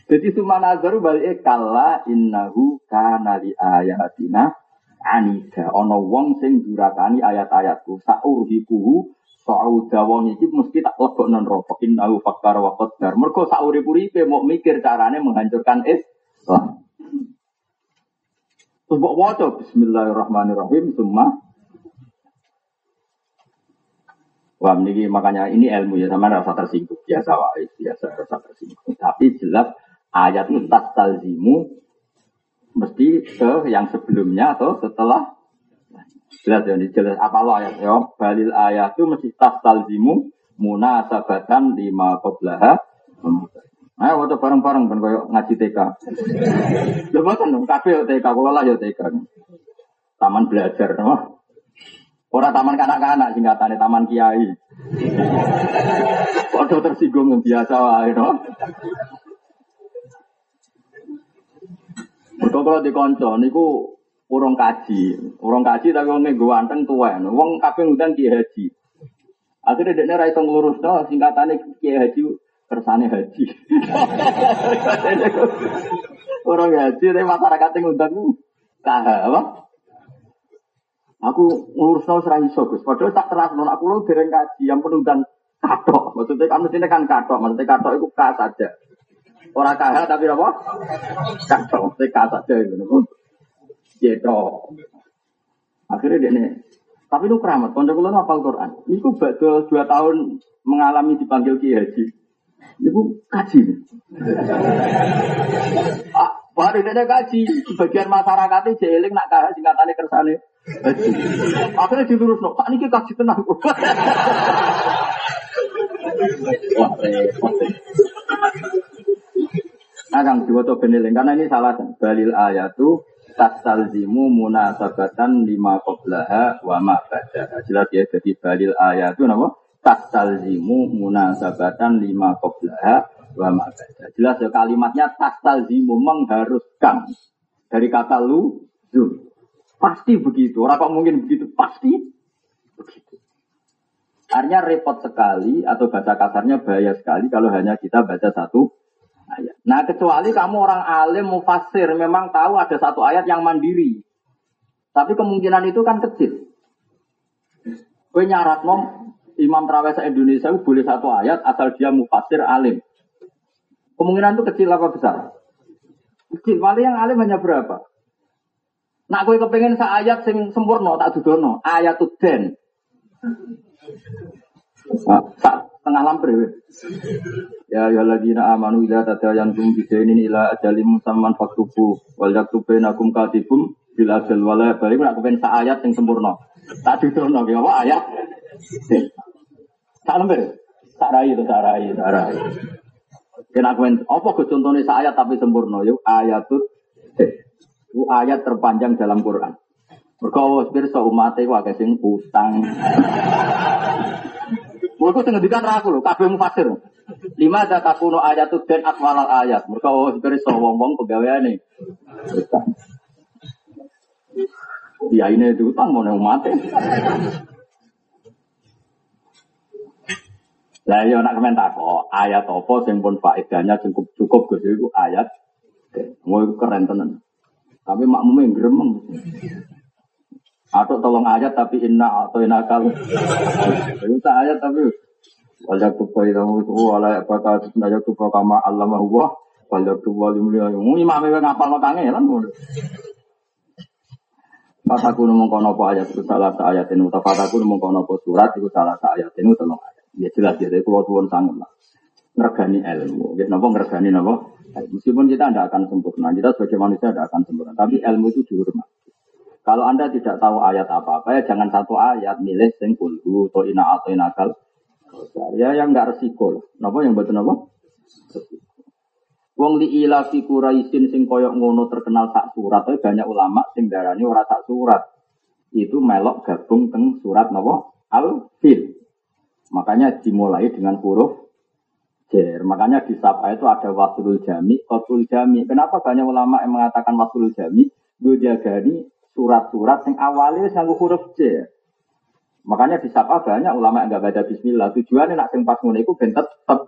Jadi nazar balik kala innahu kana li ayatina anida. Ono wong sing durakani ayat-ayatku saurhiku Sauda wong iki mesti tak lebok non rokok innahu fakar wa qaddar. Mergo saurip-uripe mau mikir carane menghancurkan Islam. Terus mbok waca bismillahirrahmanirrahim semua Wah, ini makanya ini ilmu ya sama rasa tersinggung biasa wae, biasa rasa tersinggung. Tapi jelas ayat itu talzimu mesti yang sebelumnya atau setelah Jelas ya, jelas apa lo ayat ya. Balil ayat itu mesti tas talzimu munasabatan lima qoblaha. Ayo waktu bareng-bareng ben koyo ngaji TK. Lho boten dong, kabeh TK, kula lah ya TK. Taman belajar, no? Ora taman kanak-kanak singkatane taman kiai. Padha tersinggung biasa wae, no? Mergo kalau dikonco niku urung kaji, urung kaji tapi wong nggo anteng tuwa. Wong kabeh ngundang kiai haji. Akhirnya dekne ra iso nglurusno singkatane kiai haji kersane haji. Orang haji tapi masyarakat yang ngundang kah apa? Aku ngurusno ora iso Gus. Padahal tak terasno aku lu dereng kaji yang penundang katok. Maksudnya kan mestine kan katok, maksudnya katok itu ka saja. Orang kah tapi apa? Katok, maksudnya ka saja gitu. Ya Akhirnya dia nih. Tapi lu keramat, konco kulo hafal Quran. Niku badhe dua tahun mengalami dipanggil Ki Haji. Niku kaji. ah, baru dia kaji. Sebagian masyarakatnya jeeling nak kahak singkatannya kersane. Haji. Akhirnya dilurus no. Pak niki kaji tenang. Wah. Nah, Kang, diwaca beneling karena ini salah. Balil ayatu tastalzimu munasabatan lima qoblaha wa ma. Jelas ya, jadi balil ayat itu nama tastalzimu munasabatan lima qoblaha wa ma. Jelas ya kalimatnya tastalzimu mengharuskan dari kata lu zum. Pasti begitu. Orang kok mungkin begitu? Pasti begitu. Artinya repot sekali atau baca kasarnya bahaya sekali kalau hanya kita baca satu ayat. Nah kecuali kamu orang alim mufasir memang tahu ada satu ayat yang mandiri. Tapi kemungkinan itu kan kecil. Gue nyarat mom Imam Terawih Indonesia boleh satu ayat asal dia mufasir alim. Kemungkinan itu kecil apa besar? Kecil. Paling yang alim hanya berapa? Nak gue kepengen sa ayat sing sempurna tak dudono. Ayat den. Nah, tengah lampir. Ya ya lagi na amanu ila yang tum ini ila ajalim musamman faktubu wal yaktubu nakum katibum bil ajal wala balik nak kepen sak ayat yang sempurna. Tak didono ki apa ayat. Tak lampir. Tak rai itu tak rai, tak rai. Kena kepen apa ke contohnya sak ayat tapi sempurna yuk ayatut itu ayat terpanjang dalam Quran. Mergo pirsa umat iku akeh sing utang. Mereka tengah dikan aku loh, kabeh mufasir. Lima ada takuno ayat tuh dan akwalal ayat. Mereka oh so wong pegawai ini. Ya ini utang mau mati. Lah ya nak komentar kok ayat apa sing pun faedahnya cukup cukup Gus itu ayat. Mau keren tenan. Tapi makmumnya gremeng. Atau tolong ayat tapi inna atau inakal. Itu ayat tapi wajah tupa itu wala apakah wajah tupa kama Allah mahwa wajah tupa limulia yang ini mami ngapal lo kangelan Pas aku nemu apa ayat itu salah satu ayat ini, tapi aku nemu apa surat itu salah satu ayat ini tolong ayat. Ya jelas ya, dari pulau tuan sangat lah. Ngergani ilmu, ya nopo ngergani nopo. Meskipun kita tidak akan sempurna, kita sebagai manusia tidak akan sempurna, tapi ilmu itu dihormati. Kalau Anda tidak tahu ayat apa-apa, ya jangan satu ayat milih sing kulhu atau ina atau inakal. Ya yang enggak resiko. Napa yang betul napa? Wong li ila fi Quraisyin sing koyok ngono terkenal sak surat, tapi banyak ulama sing darani ora sak surat. Itu melok gabung teng surat napa? Al-Fil. Makanya dimulai dengan huruf jer. Makanya di Sapa itu ada wasulul jami, qatul jami. Kenapa banyak ulama yang mengatakan wasulul jami? Gue jagani surat-surat yang awalnya sanggup huruf J. Makanya di Sapa banyak ulama yang nggak baca Bismillah. Tujuannya nak sing pas ngono ben tetep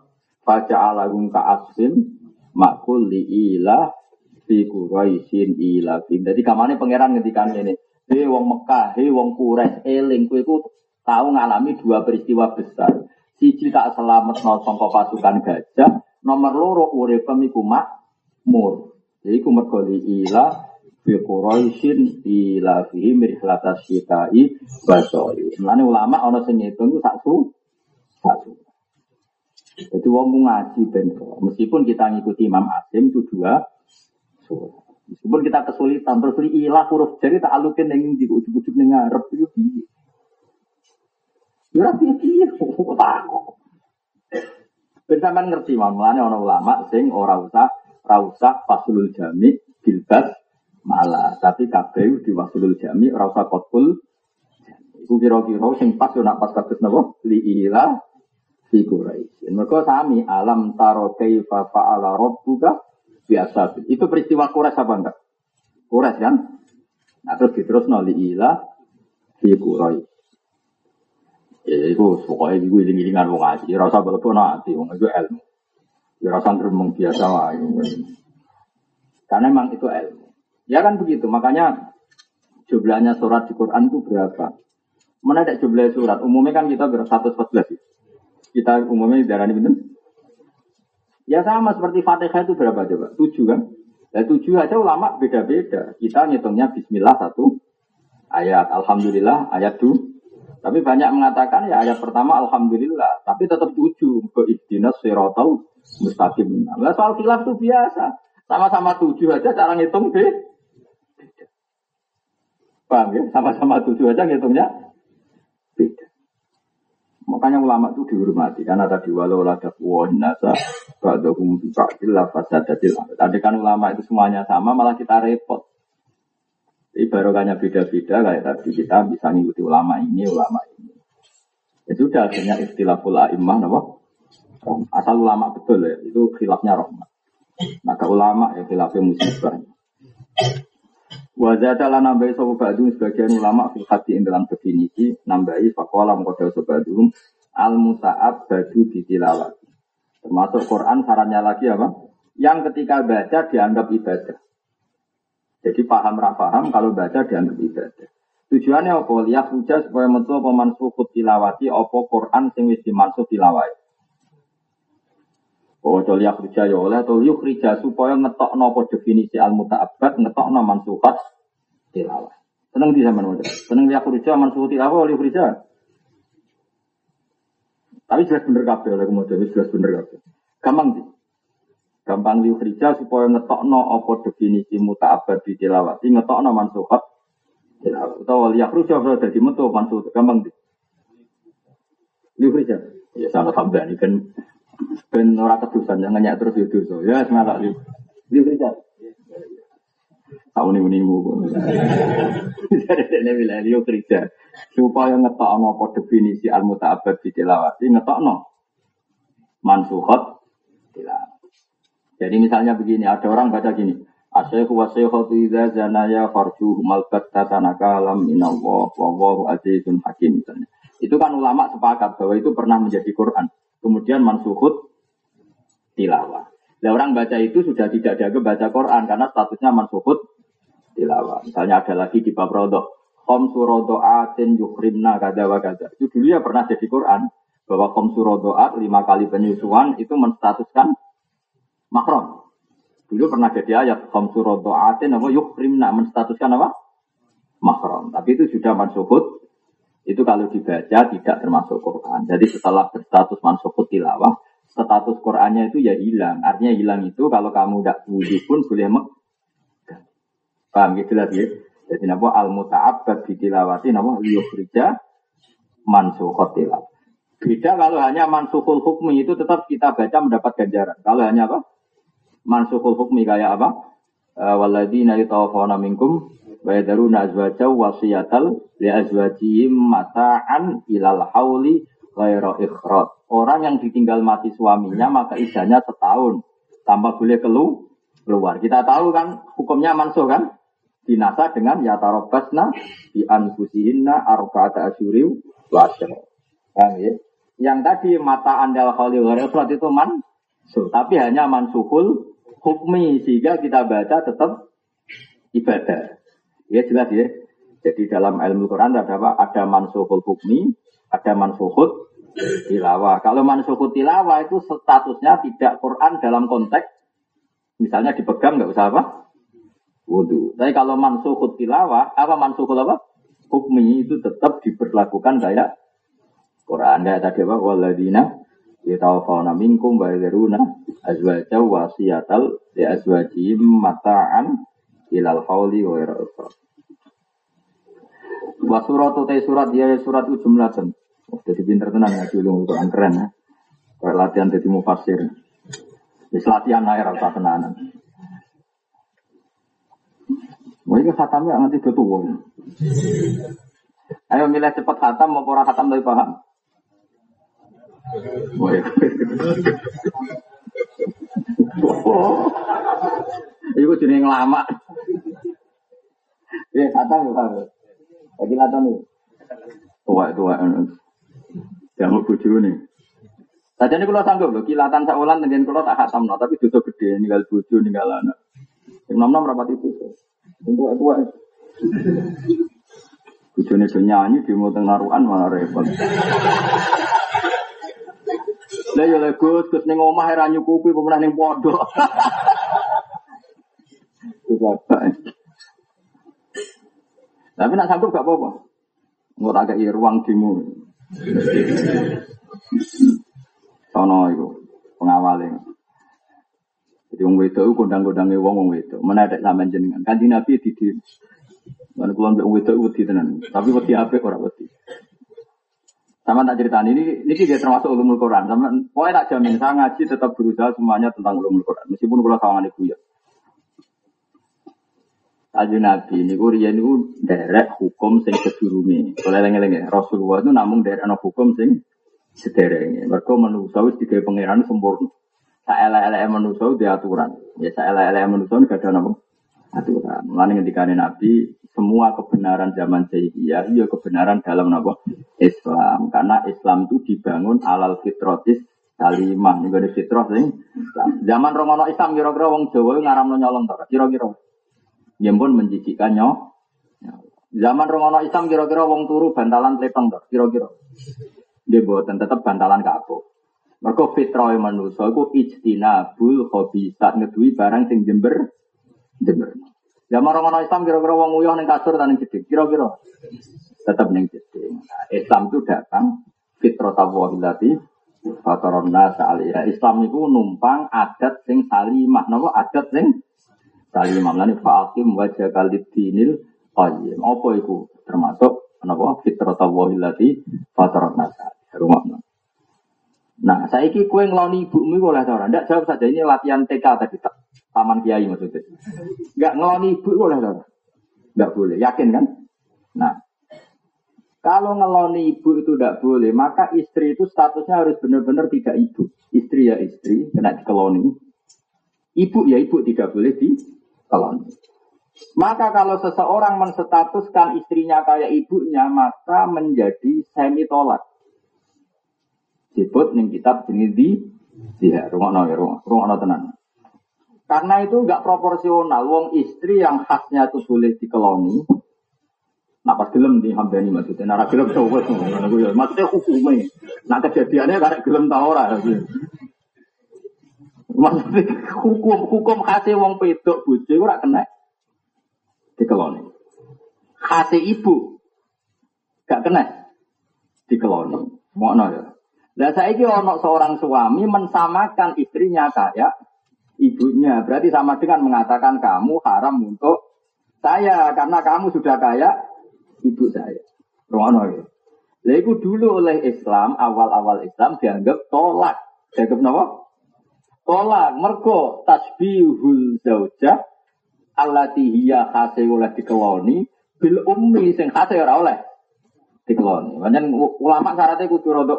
baca alagum ka asim makul li ila fi Quraisyin ila fi. Jadi kamane pangeran ngendikan ini. Hei wong Mekah, hei wong Quraisy, eling kowe iku tahu ngalami dua peristiwa besar. Siji tak selamat no sangka pasukan gajah, nomor loro urip iku makmur. Jadi ku mergo ila fi Quraisyin ila fi mirhlatas syitai basoi. Mulane ulama ana sing ngitung sak su sak su. Jadi wong ngaji ben meskipun kita ngikuti Imam Asim itu dua surat. Meskipun kita kesulitan terus li ilah huruf jari tak alukin yang di ujung-ujung ning ngarep itu piye. Ya piye piye kok takok. Ben sampean ngerti mawon mulane ana ulama sing ora usah ora usah fasulul jami bilbas malah tapi kabeh di fasulul jami ora usah kotul Iku kira-kira sing pas yo nak pas kados napa li ilah fi. Mereka sami alam taro kaifa fa'ala rabbuka biasa. Itu peristiwa Quraisy apa enggak? Quraisy kan? Nah terus diterus noli ila fi Quraisy. Ya itu pokoknya itu iling-ilingan wong ngaji. Rasa betul nanti wong itu ilmu. Ya rasa geremeng biasa lah. Karena memang itu ilmu. Ya kan begitu. Makanya jumlahnya surat di Quran itu berapa? Mana ada jumlah surat? Umumnya kan kita berapa 114 ya kita umumnya darah ini betul? Ya sama seperti Fatihah itu berapa coba? Tujuh kan? Ya tujuh aja ulama beda-beda. Kita ngitungnya Bismillah satu ayat, Alhamdulillah ayat dua. Tapi banyak mengatakan ya ayat pertama Alhamdulillah, tapi tetap tujuh ke ikhdinas sirotau mustaqim. Nah, soal khilaf itu biasa. Sama-sama tujuh aja cara ngitung beda. Paham ya? Sama-sama tujuh aja ngitungnya beda. Makanya ulama itu dihormati karena tadi walau lada kuwah nasa ba'dahum ba'dil fasadatil Tadi kan ulama itu semuanya sama malah kita repot. Jadi barokahnya beda-beda kayak tadi kita bisa ngikuti ulama ini, ulama ini. Ya sudah akhirnya istilahul a'immah nama. Asal ulama betul ya, itu khilafnya rahmat. Maka ulama ya khilafnya musibah. Wajah lan nambahi sapa ba'du sebagian ulama fil hati dalam definisi nambahi faqala mengkoda sapa al musa'ab badu ditilawat. Termasuk Quran sarannya lagi apa? Yang ketika baca dianggap ibadah. Jadi paham rak paham kalau baca dianggap ibadah. Tujuannya apa? Lihat hujah supaya metu apa mansukut tilawati apa Quran sing wis dimansuk tilawati. Oh, to liyak rija ya oleh, to liuk rija supaya ngetok nopo definisi al muta'abbad, ngetok no mansukat tilawah. Seneng di zaman muda. Seneng liyak rija mansukat tilawah, liuk rija. Tapi jelas bener kabeh oleh kemudian jelas bener kabeh. Gampang sih. Gampang liuk rija supaya ngetok no apa definisi muta'abbad di tilawati, ngetok no mansukat tilawah. Atau liyak rija berarti metu mansukat. Gampang sih. Liuk rija. Ya sama tambah ini kan Ben ora kedusan jangan nyak terus itu so. Ya semangat li. Li kerja. Tahu nih unimu. Jadi dia bilang dia kerja supaya ngetok apa definisi al mutaabad di tilawati ngetok no mansuhot. Jadi misalnya begini, ada orang baca gini, Asyikhu wa syikhatu idza zanaya farjuhu malkat tatanaka alam minallah wa wallahu azizun hakim. Itu kan ulama sepakat bahwa itu pernah menjadi Quran. Kemudian mansuhut tilawah. Nah, orang baca itu sudah tidak dianggap baca Quran karena statusnya mansuhut tilawah. Misalnya ada lagi di bab rodok. Khom surodo'atin yukrimna kada wa kada. Itu dulu ya pernah jadi Quran. Bahwa khom surodo'at lima kali penyusuan itu menstatuskan makrom. Dulu pernah jadi ayat khom surodo'atin apa yukrimna menstatuskan apa? Makrom. Tapi itu sudah mansuhut itu kalau dibaca tidak termasuk Quran. Jadi setelah berstatus mansuhut tilawah, status Qurannya itu ya hilang. Artinya hilang itu kalau kamu tidak wudhu pun boleh mek. Paham gitu lagi. Jadi napa al muta'abbad di tilawati napa liyukhrija mansukhot tilawah. Beda kalau hanya mansukul hukmi itu tetap kita baca mendapat ganjaran. Kalau hanya apa? Mansukul hukmi kayak apa? Eh, Waladina yutawafawna minkum wa yadaruna wasiyatal li azwajihim mata'an ilal hauli ghaira ikhrad. Orang yang ditinggal mati suaminya maka idahnya setahun tanpa boleh kelu keluar. Kita tahu kan hukumnya mansuh kan? Dinasa dengan ya tarobasna di anfusihinna arba'ata asyuriw wa ya? Yang tadi mata andal khalil ghaira itu mansuh, tapi hanya mansuhul hukmi sehingga kita baca tetap ibadah. Ya jelas ya. Jadi dalam ilmu Quran ada apa? Ada mansuhul hukmi, ada mansuhul tilawah. Kalau mansuhul tilawah itu statusnya tidak Quran dalam konteks misalnya dipegang nggak usah apa? Wudhu. Tapi kalau mansuhul tilawah, apa mansuhul apa? Hukmi itu tetap diberlakukan kayak Quran. Kayak tadi apa? Waladina yatawafawna minkum wa yadharuna azwaja wasiyatal li azwajihim mata'an ilal hauli wa ira Wa surat utai surat dia surat itu jumlatan. Oh, jadi pinter tenang ya dulu Quran keren ya. Kayak latihan jadi mufasir. Wis latihan air rasa tenanan. Wah ini khatamnya nanti betul. Ayo milih cepat khatam mau ora khatam dari paham. Wah, Oh. Iku jenenge lama. Ya, khatam ya, lagi nata nih. Tua tua. Yang bojo nih. Saja ini kalau sanggup loh, kilatan saulan dengan kalau tak khatam no, tapi dosa gede, ninggal bojo, ninggal anak. Yang nom nom rapat itu. Yang tua tua. Bojone do nyanyi di mau naruhan malah repot. Lah ya lek Gus, Gus ning omah ora nyukupi pemenang ning pondok. Tapi nak sanggup gak apa-apa. Nggak agak ruang dimu. Sono itu pengawalnya. Jadi wong wedok itu kondang-kondange wong wong wedok. Mana ada sampean jenengan. Kanji Nabi di di. Mana kula mbek wedok wedi tenan. Tapi wedi apik ora wedi. Sama tak cerita ini, ini dia termasuk ulumul Quran. Sama, pokoknya tak jamin, saya ngaji tetap berusaha semuanya tentang ulumul Quran. Meskipun kalau sama ibu ya. Kaji Nabi ini riyen niku derek hukum sing sedurunge. Oleh lengi-lengi Rasulullah itu namun derek ana hukum sing sederenge. Mergo manusa wis digawe pangeran sempurna. Saelek-eleke manusa di aturan. Ya saelek-eleke manusa gak ada napa aturan. Mulane ketika Nabi semua kebenaran zaman jahiliyah ya kebenaran dalam napa Islam. Karena Islam itu dibangun alal fitrotis salimah. Ini ada fitrah sing Zaman Romono Islam kira-kira wong Jawa ngaramno nyolong to. Kira-kira yang pun menjijikkan Zaman Romono Islam kira-kira wong turu bantalan tlepeng dok, kira-kira. Dia buatan tetap bantalan kapuk. Mereka fitrah manusia itu hobi saat ngedui barang sing jember jember. Zaman Romono Islam kira-kira wong uyah neng kasur dan jeding, kira-kira tetap neng jeding. Nah, Islam itu datang fitrah tawahilati fataronna sa'aliyah. Islam itu numpang adat sing salimah, nopo adat sing Kali imam fa'akim wajah kali dinil qayyim. Apa itu? Termasuk apa? Fitrah tawahi lati fatarat nasa. Rumah Nah, saya iki kue ngeloni ibumu boleh ora? Ndak jawab saja ini latihan TK tadi. Taman Kiai maksudnya. Enggak ngeloni ibu boleh ora? Enggak boleh. Yakin kan? Nah, kalau ngeloni ibu itu tidak boleh, maka istri itu statusnya harus benar-benar tidak ibu. Istri ya istri, kena dikeloni. Ibu ya ibu tidak boleh di kelon. Maka kalau seseorang menstatuskan istrinya kayak ibunya, maka menjadi semi tolak. Disebut nih kitab jenis di dia rumah ya rumah rumah tenan. Karena itu nggak proporsional. Wong istri yang khasnya itu boleh dikeloni. Nah pas gelem di hambani maksudnya. Nah gelem ya. Maksudnya hukumnya. Nah kejadiannya karena gelem tau orang. Maksudnya hukum hukum khasnya wong pedok bojo ora kena dikeloni. Khasnya ibu gak kena dikeloni. Ngono ya. Lah saiki ono seorang suami mensamakan istrinya kayak ibunya. Berarti sama dengan mengatakan kamu haram untuk saya karena kamu sudah kayak ibu saya. Ngono ya. Lah dulu oleh Islam, awal-awal Islam dianggap tolak. Dianggap napa? Tolak. Mergo tasbihul zaujah allati hiya khase oleh dikeloni bil ummi sing khase ora oleh dikeloni. Pancen ulama syaratnya kudu rada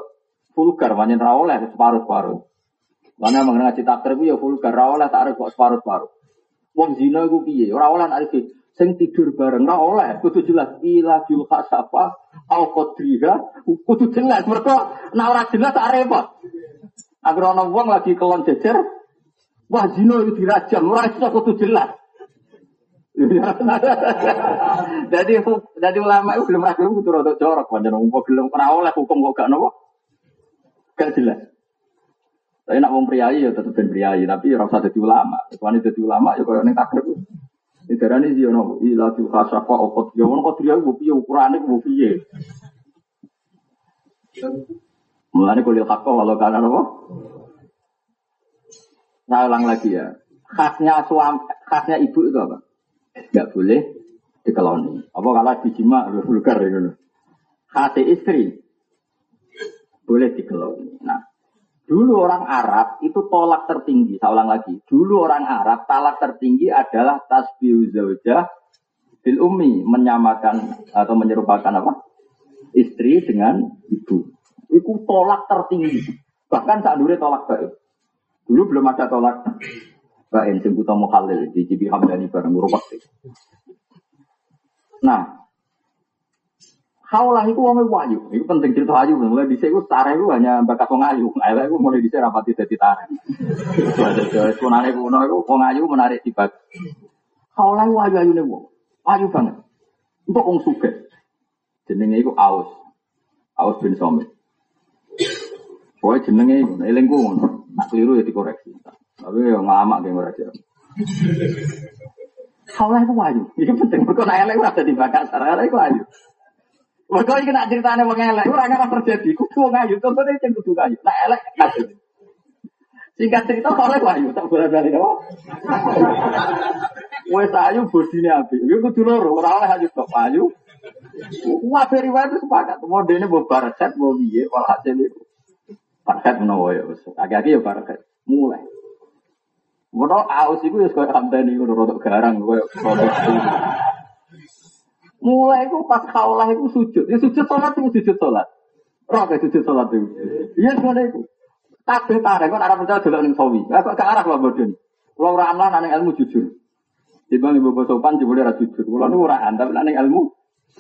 vulgar, pancen ora oleh separuh-separuh. Mana mengenai ngaji takdir ya vulgar, ora oleh takrif kok separuh-separuh. Wong zina iku piye? Ora oleh arif sing tidur bareng ora oleh kudu jelas ila jul khasafa al qadriha kudu jelas mergo nek ora jelas tak repot. Agar ana wong lagi kelon jejer wah zina itu dirajam ora iso kudu jelas. Jadi jadi ulama itu belum ragu kudu rada jorok pancen wong gelem ora oleh hukum kok gak nopo. Gak jelas. Tapi nak wong priayi ya tetep ben priayi, tapi ora usah dadi ulama. Soalnya dadi ulama ya koyo ning takdir. Ini darah ini dia nopo ila tu khasafa okot ya wono kok dia gue piye ukurane gue piye. Mulane kuliah hakko walau karena nopo. Saya ulang lagi ya. Khasnya suami, khasnya ibu itu apa? Gak boleh dikeloni. Apa kalau dijima vulgar itu. Khasnya istri boleh dikeloni. Nah, Dulu orang Arab itu tolak tertinggi, saya ulang lagi. Dulu orang Arab talak tertinggi adalah tasbih zaujah bil ummi, menyamakan atau menyerupakan apa? Istri dengan ibu. Itu tolak tertinggi. Bahkan saat dulu tolak baik. Dulu belum ada tolak baik sing buta muhalil di Jibi Hamdani bareng Rupak. Nah, Kaulah itu wong wayu, itu penting cerita ayu. Mulai di sini tarik itu hanya bakat wong ayu. Ayo itu mulai di sini rapati jadi tarik. Sebenarnya kuno itu wong ayu menarik di bak. Kaulah itu wayu ayu nih wong, ayu banget. Untuk wong suge, jenenge itu aus, aus bin somit. Pokoknya jenenge itu, elengku ngono. Nak keliru ya dikoreksi. Tapi ya ngamak kayak ngeraja. Kaulah itu wayu, itu penting. Mereka nak eleng ada di bakat, sarang itu wayu. Mereka ini nak ceritanya wong elek, ora ngarep terjadi. Kudu wong ayu, contohnya sing kudu ayu. Nah elek ayu. Singkat cerita oleh ayu, tak boleh balik apa? Wes ayu bodine apik. Iku kudu loro, ora oleh ayu tok ayu. Wah, riwayat itu sepakat. Modelnya mau barakat, mau biye, walhasil itu. Barakat menawa ya, agak-agak ya barakat. Mulai. Mono aus iku ya kaya hamdani ngono rodok garang koyo. Mulai itu pas kaulah itu sujud. Ya sujud sholat itu sujud sholat. Roh kayak sujud sholat itu. Iya semuanya itu. Kabeh tarik kan arah percaya dulu ning sawi. Apa ke arah Pak Bodon. Kalau ora amlah nang ilmu jujur. Timbang ibu sopan jebule ora jujur. Kalau nu ora tapi nang ilmu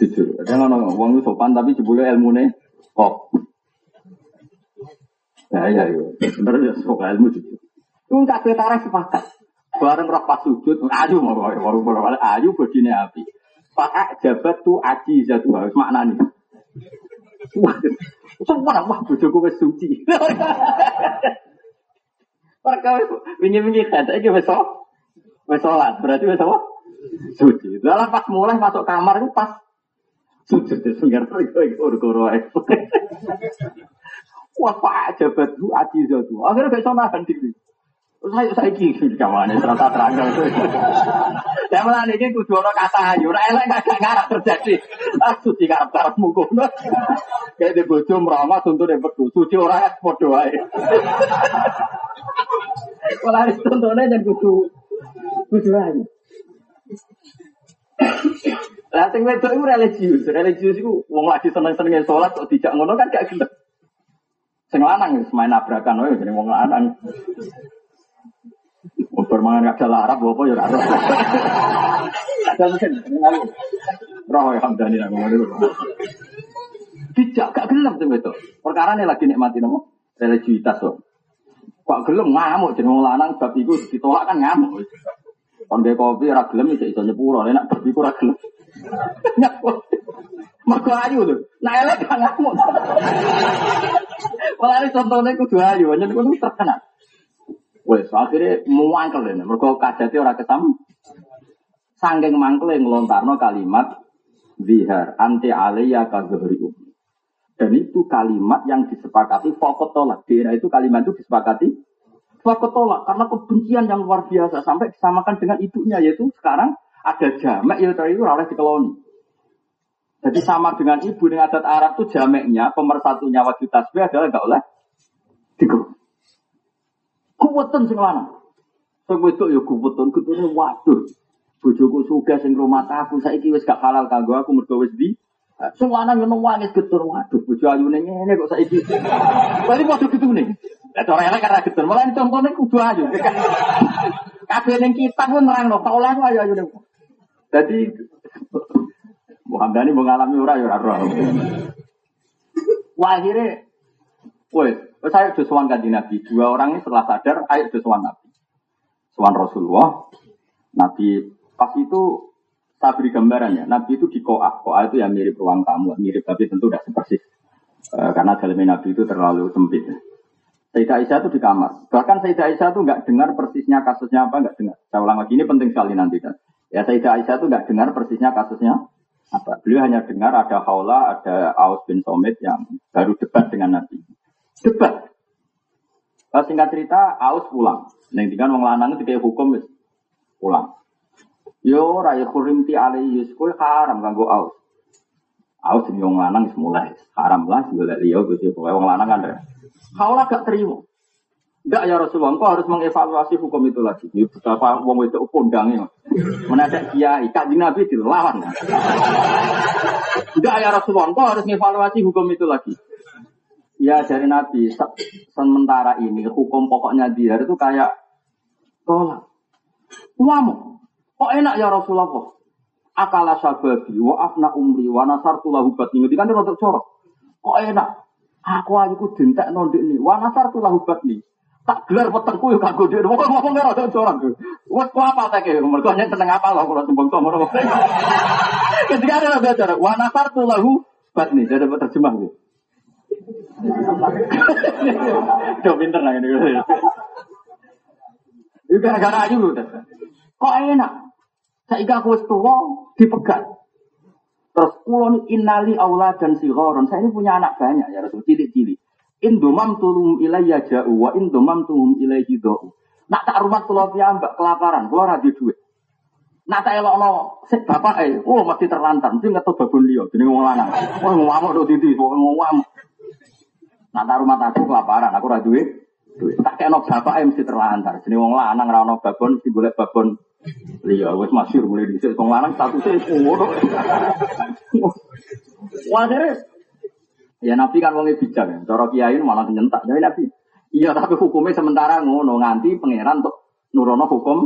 jujur. Ada ngono wong sopan tapi jebule ilmune kok. Ya ya yo. Bener ya sok ilmu. Itu kabeh tarik sepakat. Bareng roh pas sujud, ayu mau baru ayu bodine api. Pak jabat tu aji zatu harus makna nih. Wah, semua wah bojoku wis suci. Mereka wingi-wingi kata iki wis wis salat, berarti wis apa? Suci. Dalam pas mulai masuk kamar itu pas sujud di sunggar itu goro-goro Wah, jabat tu aji zatu. Akhirnya gak bisa nahan diri. Saya saya kiri kawan ternyata terang itu. Saya malah ini kudu ono kata ayu, ora elek gak ngarep terjadi. Aku di karep karepmu kono. Kayak di bojo merama tuntut yang betul, suci ora padha wae. Malah tuntune dan kudu kudu ayu. Lah sing wedok iku religius, religius iku wong lagi seneng-senenge salat kok dijak ngono kan gak gelem. Sing lanang wis main nabrakan wae jeneng wong lanang. Ubar mangan gak ada Arab apa ya Arab. Ada mesin. Roh ya hamdani nak ngomong itu. Dijak gak gelem tuh itu. Perkara ini lagi nikmati nopo religiusitas tuh. Kok gelem ngamuk jeneng lanang bab iku ditolak kan ngamuk. Kon kopi ora gelem iso iso nyepuro, nek bab iku ora gelem. Mergo ayu lho. Nah elek kan ngamuk. Malah contohnya kudu ayu, nyen kudu terkenal. Wes akhirnya muangkel ini. Mereka kajati orang ketam. Sangking mangkel yang ngelontarno kalimat zihar anti aliyah kazuhri Dan itu kalimat yang disepakati pokok tolak. Di itu kalimat itu disepakati pokok tolak. Karena kebencian yang luar biasa. Sampai disamakan dengan ibunya. Yaitu sekarang ada jamak ya itu oleh dikeloni. Jadi sama dengan ibu dengan adat Arab itu jameknya pemersatunya wajib tasbih adalah enggak oleh dikeruk. Kuwetan sing lanang. Sing wedok ya kuwetan, kutune waduh. Bojoku sugih sing rumah aku saiki wis gak halal kanggo aku mergo wis di Sing lanang yo nangis getur waduh bojo ayune ngene kok saiki. Berarti padha getune. Lah cara elek karena getur, malah contone kudu ayu. Kabeh ning kitab pun nerangno, tak oleh ayu ayune. Dadi Muhammad ini mengalami ora ya ora Wah akhirnya, wes, saya sudah sowan kanji Nabi. Dua orang ini setelah sadar, ayo sowan Nabi. Sowan Rasulullah, Nabi pas itu saya beri gambaran ya, Nabi itu di koah. Koah itu yang mirip ruang tamu, mirip tapi tentu tidak sepersis. E, karena dalam Nabi itu terlalu sempit. Sayyidah Aisyah itu di kamar. Bahkan Sayyidah Aisyah itu nggak dengar persisnya kasusnya apa, nggak dengar. Saya ulang lagi, ini penting sekali nanti kan. Ya Sayyidah Aisyah itu nggak dengar persisnya kasusnya apa. Beliau hanya dengar ada Haula, ada Aus bin Somit yang baru debat dengan Nabi. Debat. Nah, singkat cerita, Aus pulang. Neng kan wong lanang itu kayak hukum pulang. Yo raya kurim ti alaihi kowe haram kanggo Aus. Aus jenenge wong lanang wis mulai haram lah golek liya Gusti pokoke wong lanang kan. Haula gak terima. Enggak ya Rasulullah, engkau harus mengevaluasi hukum itu lagi. Ini betapa wong itu kondangnya. Menadak kiai, kaji Nabi dilawan. Enggak ya Rasulullah, engkau harus mengevaluasi hukum itu lagi. Ya dari Nabi, sementara ini hukum pokoknya dia itu kayak tolak. Uamu, kok enak ya Rasulullah? Akala sababi, wa afna umri, wa nasartu lahu batni. Ini kan dia corok. Kok enak? Aku aja ku dintek nondik nih, wa nasartu lahu batni tak gelar wetengku yo kanggo dhewe. Wong ngomong ora ada orang. Wes ku apa tak e mergo nek teneng apa lho kula tembung to ngono. Ketika ada belajar wa nasartu lahu batni jadi terjemah gitu. Coba pinter lah ini. Itu gara-gara aja lu. Kok enak? Saya aku wis dipegat. Terus kulon innali aula dan sihoron. Saya ini punya anak banyak ya Rasul cilik-cilik. Indomam tulum ilayya ja'u wa indomam tulum ilayhi do'u. Nak tak rumah kula mbak kelaparan, kula ora duit. Nak tak elokno sik bapak eh, oh mesti terlantar, mesti ngetu babon liya jenenge wong lanang. Oh ngamuk do titi, wong ngamuk. Nak tak rumah aku kelaparan, aku ora duit. Tak kena bapak eh mesti terlantar. Jenenge wong lanang ono babon, mesti golek babon liya. Wis masyhur mulai dhisik wong lanang statusé ngono. Wah, Ya Nabi kan wongnya bijak ya. Cara kiai malah nyentak. Jadi Nabi. Iya tapi hukumnya sementara ngono nganti pangeran untuk nurono hukum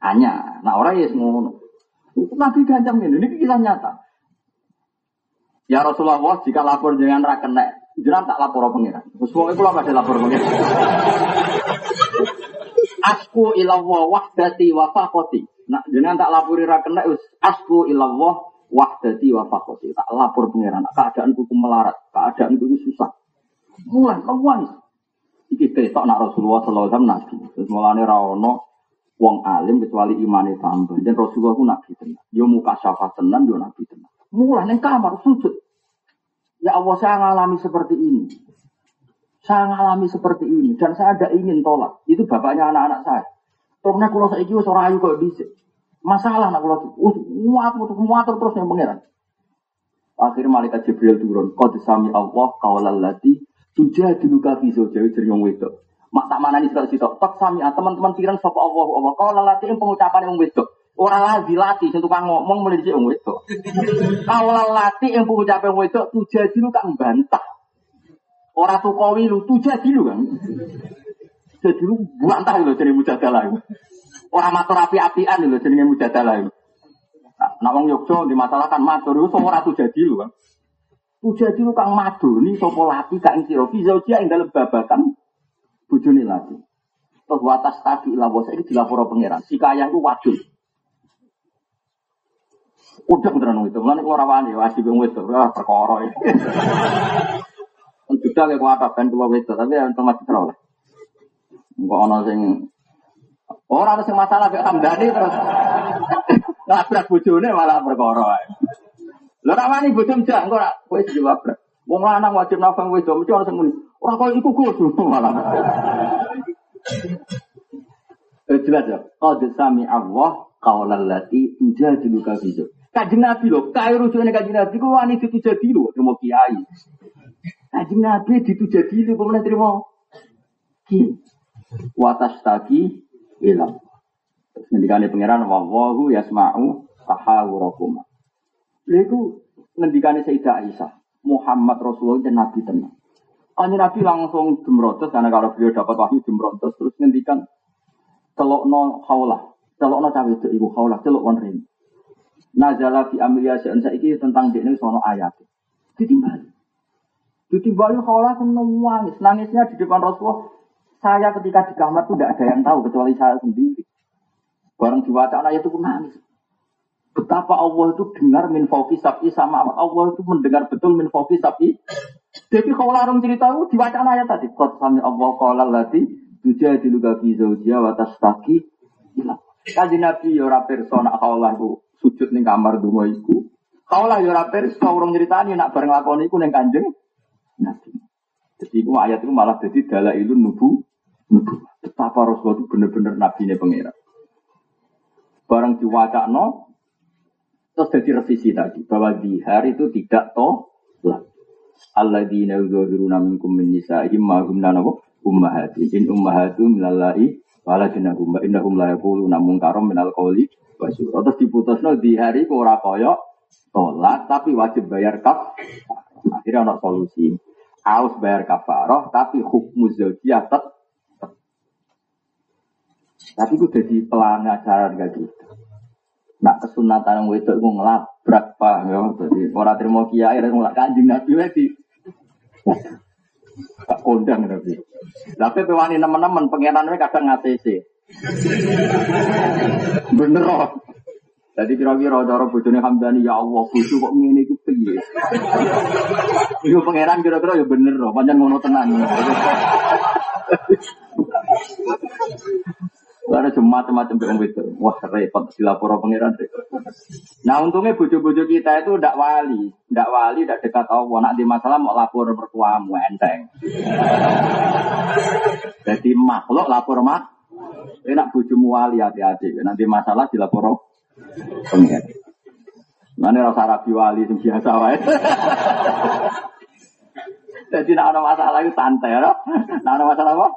hanya. Nah orang ya ngono. Nabi gancang ini. Ini kisah nyata. Ya Rasulullah jika lapor dengan rakena jangan tak lapor pangeran. Terus wong iku lha lapor pangeran. Asku ilallah wahdati wa faqati. Nah, jangan tak lapori rakena asku ilallah wahdati wa fakoti. Tak lapor pengiran. Keadaan kuku melarat. Keadaan kuku susah. Mulai, mulai. Iki besok nak Rasulullah Sallallahu Alaihi Nabi. Terus mulai rawono wong alim kecuali imane tambah. Dan Rasulullah itu nabi tenang. Yo muka syafa tenan, yo nabi tenang. Mulai neng kamar sujud. Ya Allah saya ngalami seperti ini. Saya ngalami seperti ini dan saya ada ingin tolak. Itu bapaknya anak-anak saya. Terus kalau saya ikut seorang ayu kok bisa. Masalah nak kula muat muat terus yang pangeran. Akhirnya malaikat Jibril turun. Kau disami Allah kawalal lati tujuh dulu kafi jauh dari yang wedok. Mak tak mana nih sekali situ. Tak sami ah, teman-teman pirang sapa Allah Allah. Kau lalati yang pengucapan yang wedok. Orang lagi latih, kang ngomong mulai yang wedok. Kau lalati yang pengucapan yang wedok bantah. Orang tukawi lu tujuh dulu kan. Jadi lu bantah lu jadi mujadalah. Orang matur api-apian lho jenenge mujadalah itu. Nah, wong Yogya dimasalahkan matur itu ora tuh jadi lho kan. Tuh jadi lu kang madoni sapa lati kang sira fi zaujia ing dalem babakan bojone lati. Terus watas tadi ila bos iki dilapor pangeran. Si kaya itu wadul. Udah beneran itu. Mulane kula rawani wajib wong wedok ora iki. Sudah kayak kuat ben kula wedok tapi yang masih teroleh. Enggak ana sing Orang harus masalah kayak Hamdani terus nabrak bojone malah perkara. Lha ra wani bojo mjak engko ra kowe dilabrak. Wong lanang wajib nafang wedok mesti ana sing. Ora kok iku kus malah. Eh jelas ya. Qad sami Allah qaulal lati tujadiluka fi Kajing Nabi loh, kaya rujuknya kajing Nabi, kok wani itu jadi loh, terima kiai. Kajing Nabi itu jadi loh, pemenang terima kiai. Watas tagi ilang. Terus ngendikane pangeran wallahu yasma'u tahawurakum. Lha iku ngendikane Sayyidah Aisyah, Muhammad Rasulullah dan Nabi tenang. Hanya Nabi langsung jemrotes karena kalau beliau dapat wahyu jemrotes terus ngendikan telok no haulah, telok no cawe itu ibu haulah, telok on ring. Nazala fi amriya se'an saiki tentang ini sono ayat. Ditimbali. Ditimbali haulah pun nangis. Nangisnya di depan Rasulullah. Saya ketika di kamar itu tidak ada yang tahu kecuali saya sendiri. Barang diwaca ayat itu pun nangis. Betapa Allah itu dengar min sapi sama Allah itu mendengar betul min sapi. Jadi kalau larung cerita itu diwaca ayat tadi. Qad sami Allah qala lati tujadilu fi zawjiha wa tastaqi ila. Kaji Nabi ya ora pirsa nak kaulah ku sujud ning kamar donga iku. Kaulah ya ora pirsa urung nyritani nak bareng lakoni iku ning Kanjeng Nabi. Jadi itu ayat itu malah jadi dalailun nubu Betapa Rasulullah itu benar-benar nabi ini pangeran. Barang diwaca no, terus jadi revisi tadi bahwa di hari itu tidak toh lagi. Alladzina yuzahiruna minkum min nisa'ihim ma humna nabu ummahati in ummahatu minallai wala jinahum wa innahum la yaquluna munkaram minal qawli wa syura. Terus diputusno di hari ku ora kaya tolak tapi wajib bayar kaf. Akhirnya ada solusi. Harus bayar kafaroh tapi hukum zaujiyah tetap tapi itu jadi pelanggaran gak gitu. Nak kesunatan yang itu gue ngelabrak pak, ya. Jadi orang terima kiai, orang ngelak kanjeng nabi lagi. Tak kondang nabi. Tapi pewani teman-teman pengenan mereka kadang ngatc. Bener loh. Jadi kira-kira cara bojone Hamdani ya Allah bojo kok ngene iku piye. Iku pangeran kira-kira ya bener loh, pancen ngono tenan. Ada cuma macam-macam yang itu. Wah repot dilapor pangeran. Nah untungnya bojo-bojo kita itu tidak wali, tidak wali, tidak dekat Allah. Nak di masalah mau lapor mertuamu enteng. Jadi makhluk lapor mak. Enak bojomu wali hati-hati. Nanti masalah dilapor pangeran. Mana rasa rapi wali itu biasa wae. Jadi nak ada masalah itu santai, ya. Nak ada masalah apa?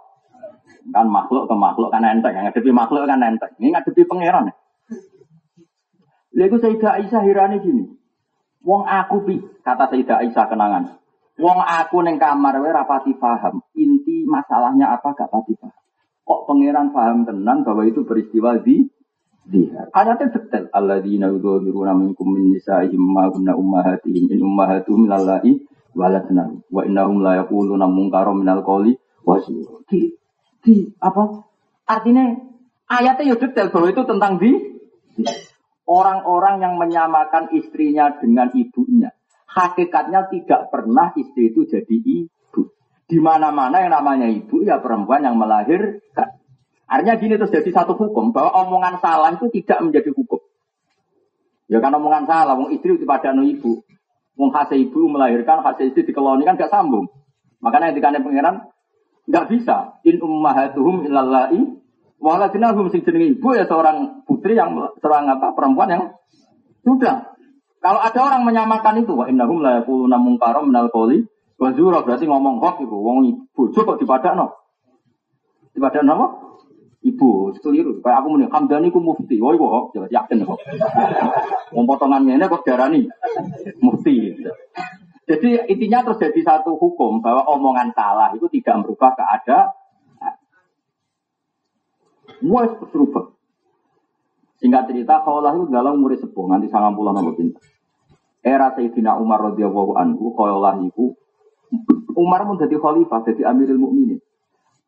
Kan makhluk ke makhluk kan enteng. Yang ngadepi makhluk kan enteng. Ini ngadepi pangeran. Lalu Sayyidah Aisyah hirani gini. Wong aku pi, kata Sayyidah Aisyah kenangan. Wong aku neng kamar wae rapati paham. Inti masalahnya apa gak pati paham. Kok pangeran paham tenan bahwa itu peristiwa di dia. Ayatnya min wa la di apa? Artinya ayatnya ya detail bahwa itu tentang di orang-orang yang menyamakan istrinya dengan ibunya. Hakikatnya tidak pernah istri itu jadi ibu. Di mana-mana yang namanya ibu ya perempuan yang melahirkan. Artinya gini terus jadi satu hukum bahwa omongan salah itu tidak menjadi hukum. Ya kan omongan salah, wong istri itu pada no ibu. Wong hasil ibu melahirkan, hasil istri dikeloni kan gak sambung. Makanya ketika pangeran nggak bisa. In ummahatuhum illallai waladinahum sing jenenge ibu ya seorang putri yang seorang apa perempuan yang sudah. Kalau ada orang menyamakan itu, wa innahum la yaquluna munkaram minal qawli wa zura berarti ngomong hoax ibu, wong ibu kok dipadakno. Dipadakno apa? Ibu, keliru. Kayak aku muni Hamdani ku mufti. Woi kok jelas yakin kok. Wong potongan ngene kok darani mufti. Jadi intinya terus jadi satu hukum bahwa omongan salah itu tidak merubah keadaan. Itu berubah. Singkat cerita, kaulah itu dalam umur sepuh, nanti sangat pulang nama pintar. Era Sayyidina Umar radhiyallahu anhu, kaulah itu Umar pun jadi khalifah, jadi amirul mukminin.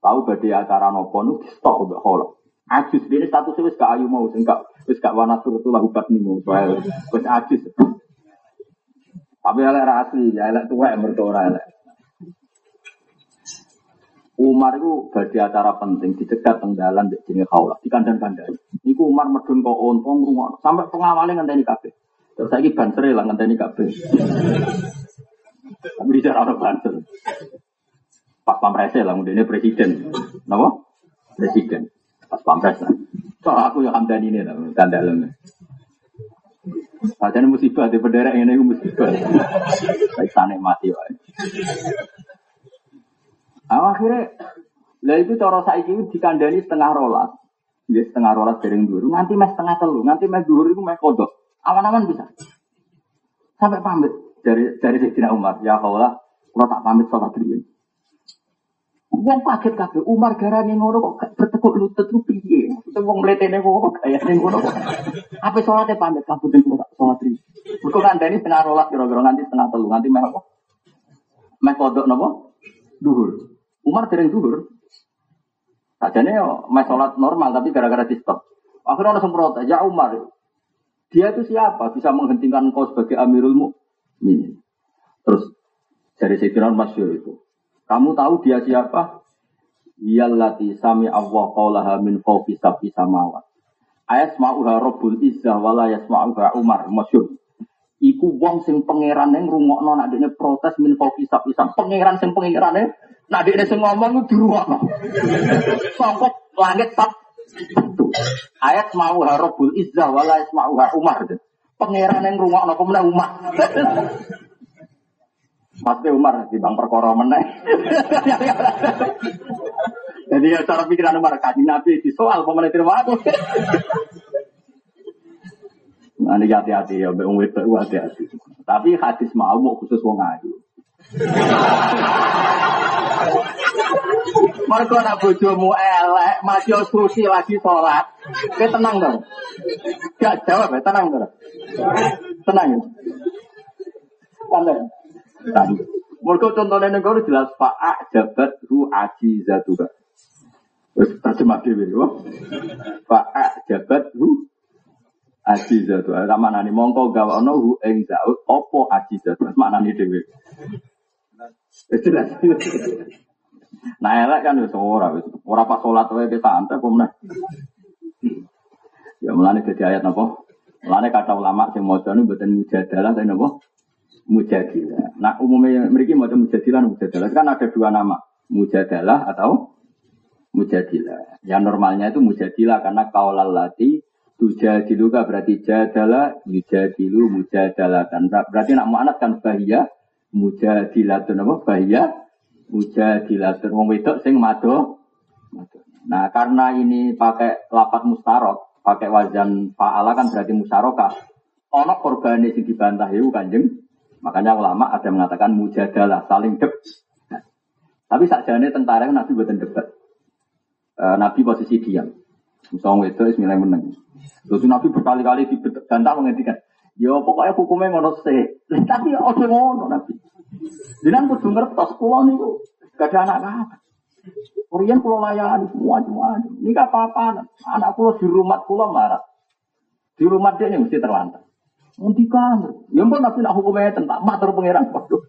Tahu badai acara nopo nu stop udah khola. Ajus ini statusnya wis gak ayu mau, sing gak wis gak wana suruh tulah ubat nih mau. Tapi elek asli, ya elek tua yang berdoa elek. Umar itu badi acara penting di dekat tenggalan di sini kaulah di kandang kandang. Iku Umar medun kok ontong rumah sampai pengawalnya ngenteni kafe. Terus lagi banser lah ngenteni kafe. Tapi di orang banser. Pak Pampres lah, ini presiden. Kenapa? Presiden. Pas Pampres lah. Soal aku yang hamdan ini lah, dalamnya. Padahal musibah di penderek ini musibah. Baik sana mati wae. Ah, akhirnya, lah itu cara saiki dikandani setengah rolas. Dia setengah rolas dereng dulu, nanti mes setengah telu, nanti mes dulu itu mes kodok. Aman-aman bisa. Sampai pamit dari dari Sayyidina Umar, ya Allah, kalau tak pamit sholat diri. Wong kaget kabeh Umar garane ngono kok bertekuk lutut lu piye? Itu wong mletene kok gaya ning ngono. Apa salate pamit kabudin kok salat ri. Mergo kandhani setengah rolas kira-kira nganti setengah telu nganti meh apa? Meh kodok napa? Duhur. Umar dereng duhur. Sajane yo meh salat normal tapi gara-gara di stop. Akhirnya orang semprot, ya Umar, dia itu siapa? Bisa menghentikan kau sebagai Amirul Mukminin. Terus dari Sayyidina Masyur itu. Kamu tahu dia siapa? Iyallati sami Allah qaulaha min fawqi sab'i samawat. Ayat ma'uha Rabbul Izzah wala yasma'uha Umar masyhur. Iku wong sing pangeran yang rungokno nak dekne protes min fawqi sab'i sam. Pangeran sing pangerane nak dekne sing ngomong ku dirungokno. Sangkot langit tak Ayat ma'uha Rabbul Izzah wala yasma'uha Umar. Pangeran yang rungokno kemudian Umar. Pasti Umar di bang perkara meneh. Jadi ya cara pikiran Umar kaji Nabi di soal pemenang terima aku. Nah, ini hati-hati ya, Umar itu hati-hati. Tapi hadis mau mau khusus wong ayu. Mereka nak bojomu elek, masih instruksi lagi sholat. Oke tenang dong. Gak jawab ya, tenang dong. Tenang ya. Santai. Tadi. Mereka contohnya negara jelas Fa'ak jabat hu aji zatuha. Terus terjemah dewi. Fa'ak jabat hu aji zatuha. Sama nani mongko gawa no hu eng zaut. Opo aji zatuha. Mana nih dewi. Jelas. Nah elek kan wis ora wis ora pas salat wae ke santai kok. Ya mulane dadi ayat napa? Mulane kata ulama sing maca niku mboten mujadalah tapi? Mujadilah. Nah umumnya mereka mau mujadilah mujadalah kan ada dua nama mujadalah atau mujadilah. Yang normalnya itu mujadilah karena kaulal lati tujadilu kan berarti jadalah yujadilu mujadalah dan berarti nak mu'anat kan bahia mujadilah itu nama bahia mujadilatun wong wedok sing mado. Nah, karena ini pakai lapat mustarok, pakai wazan fa'ala kan berarti musyarakah. Ono korban sing dibantah itu kanjeng. Makanya ulama ada mengatakan mujadalah saling deb. Tapi sakjane tentara kan Nabi buatan debat. E, Nabi posisi diam. Misalnya itu Bismillah menang. Terus Nabi berkali-kali dibantah menghentikan. Ya pokoknya hukumnya ngono sih. Tapi ojo ngono Nabi. Jangan kudu ngertos kula niku gak ada anak apa. Korean pulau layani semua semua. Ini gak apa-apa. Anak pulau di rumah pulau marah. Di rumah dia mesti terlantar. Nanti kan, ya pun tapi nak hukumnya tentang matur pangeran waduh.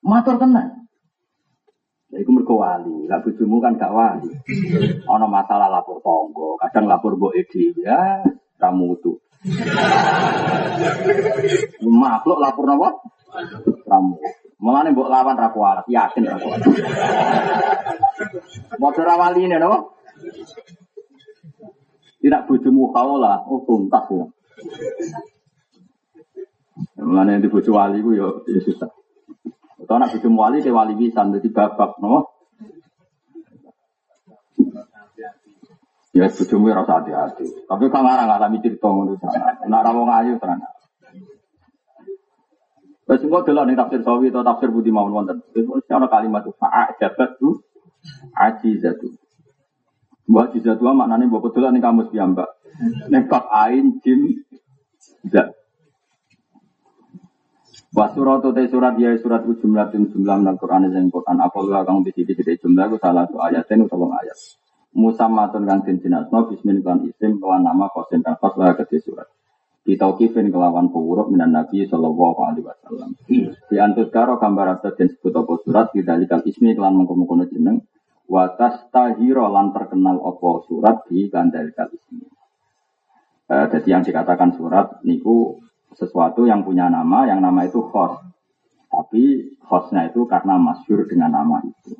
Matur kena. Ya, iku mergo wali, lah bojomu kan gak wali. Ana masalah lapor tonggo, kadang lapor mbok edi ya kamu tuh. Makhluk lapor napa? Kamu. Mulane mbok lawan ra kuat, yakin ra kuat. Wali ne no? Tidak bojomu kaula, oh tuntas ya. Mulane di bojo wali ku yo ya susah. Atau anak bojomu wali ke wali bisa babak no? Ya bojomu ora usah hati-hati. Tapi kang ora ngalami cerita ngono sana. Nek ra wong ayu tenan. Wes engko delok tafsir sawi atau tafsir budi mawon wonten. Wis ana kalimat fa'a jabat tu ajizatu. Mbak ajizatu maknane mbok delok ning kamus piyambak. Ning bab ain jim zat. Wa surat te surat ya surat ku jumlah tin jumlah nang Quran sing Quran apa lu kang dicicit jumlah ku salah satu ayat ten utawa ayat. Musammatun kang den jinasno bismillah isim kelan nama kosen kang pas lah kedhe surat. Bitaukifin kelawan pewuruk minan Nabi Sallallahu Alaihi Wasallam. Di antus karo gambar atas dan sebut apa surat likal ismi kelan mengkono jeneng. Watas tahiro lan terkenal apa surat di kandalikal ismi. Eh, jadi yang dikatakan surat niku sesuatu yang punya nama, yang nama itu khos. Tapi khosnya itu karena masyur dengan nama itu.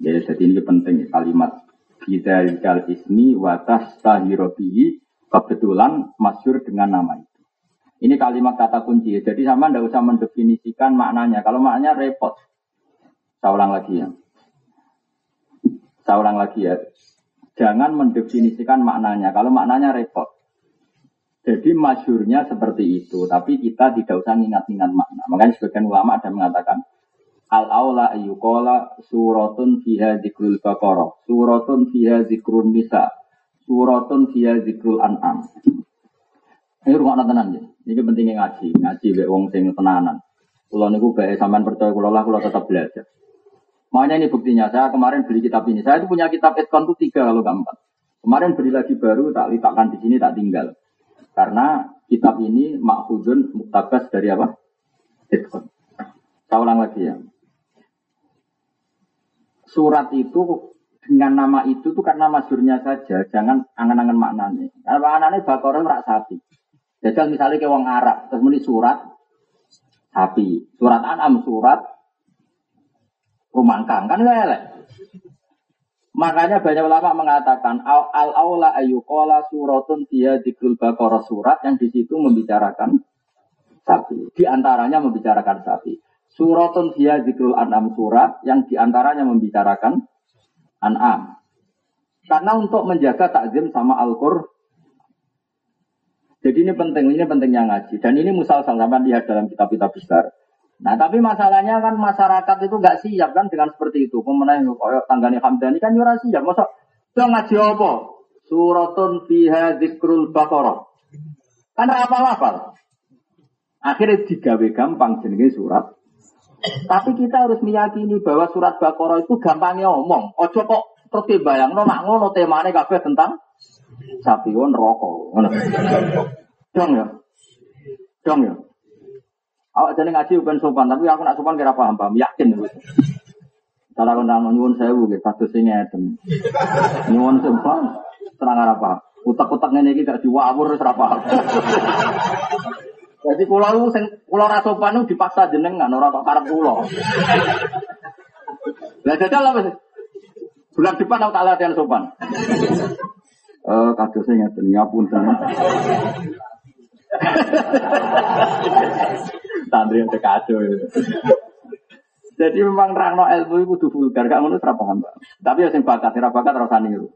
Jadi, jadi ini penting kalimat bidalikal ismi watas tahiro bihi Kebetulan masyur dengan nama itu. Ini kalimat kata kunci. Jadi sama tidak usah mendefinisikan maknanya. Kalau maknanya repot. Saya ulang lagi ya. Saya ulang lagi ya. Jangan mendefinisikan maknanya. Kalau maknanya repot. Jadi masyurnya seperti itu. Tapi kita tidak usah ingat-ingat makna. Makanya sebagian ulama ada mengatakan. Al-aula ayyukola suratun fiha zikrul baqarah. Suratun fiha zikrun nisa. Suratun fiha zikrul an'am. Ini rumah tenan ya. Ini pentingnya ngaji. Ngaji be wong sing tenanan. Kulo niku bae sampean percaya kulo lah tetap belajar. Makanya ini buktinya. Saya kemarin beli kitab ini. Saya itu punya kitab Etkon itu tiga kalau empat. Kemarin beli lagi baru, tak letakkan di sini, tak tinggal. Karena kitab ini makhudun muktabas dari apa? Etkon. Saya ulang lagi ya. Surat itu dengan nama itu tuh karena masyurnya saja, jangan angan-angan maknanya. Karena maknanya bakoran rak sapi. Jadi misalnya ke wong Arab, terus surat sapi, surat anam, surat rumangkang kan lele. Makanya banyak ulama mengatakan al, al aula ayukola suratun dia dikrul bakoroh surat yang di situ membicarakan sapi. Di antaranya membicarakan sapi. Suratun dia dikrul an'am surat yang di antaranya membicarakan an'am. Karena untuk menjaga takzim sama Al-Qur. Jadi ini penting, ini pentingnya ngaji. Dan ini musal sampai lihat dalam kitab-kitab besar. Nah tapi masalahnya kan masyarakat itu nggak siap kan dengan seperti itu. Kemudian koyok tanggane Hamdani kan yura siap. Masa itu ngaji apa? Suratun fiha zikrul baqarah. Kan rapal-rapal. Akhirnya digawe gampang jenenge surat. Tapi kita harus meyakini bahwa surat Baqarah itu gampangnya omong. Ojo kok terus bayang no mak ngono temane kabeh tentang sapi won rokok. Dong ya. Dong ya. Awak jadi ngaji bukan sopan, tapi aku nak sopan kira paham paham, yakin. Kalau aku nang nyuwun sewu gitu, satu sing ngeten. Nyuwun sopan, terang apa? Utak-utak ini wis paham. Jadi pulau lu sing pulau dipaksa jenengan ora kok karep kula. Lah jajal apa sih? Bulan depan aku tak latihan sopan. Eh kadosnya ngeten ngapunten. Santri yang kacau. Jadi memang rangno ilmu itu kudu vulgar, gak ngono paham, Tapi yang bakat, ora bakat ora niru.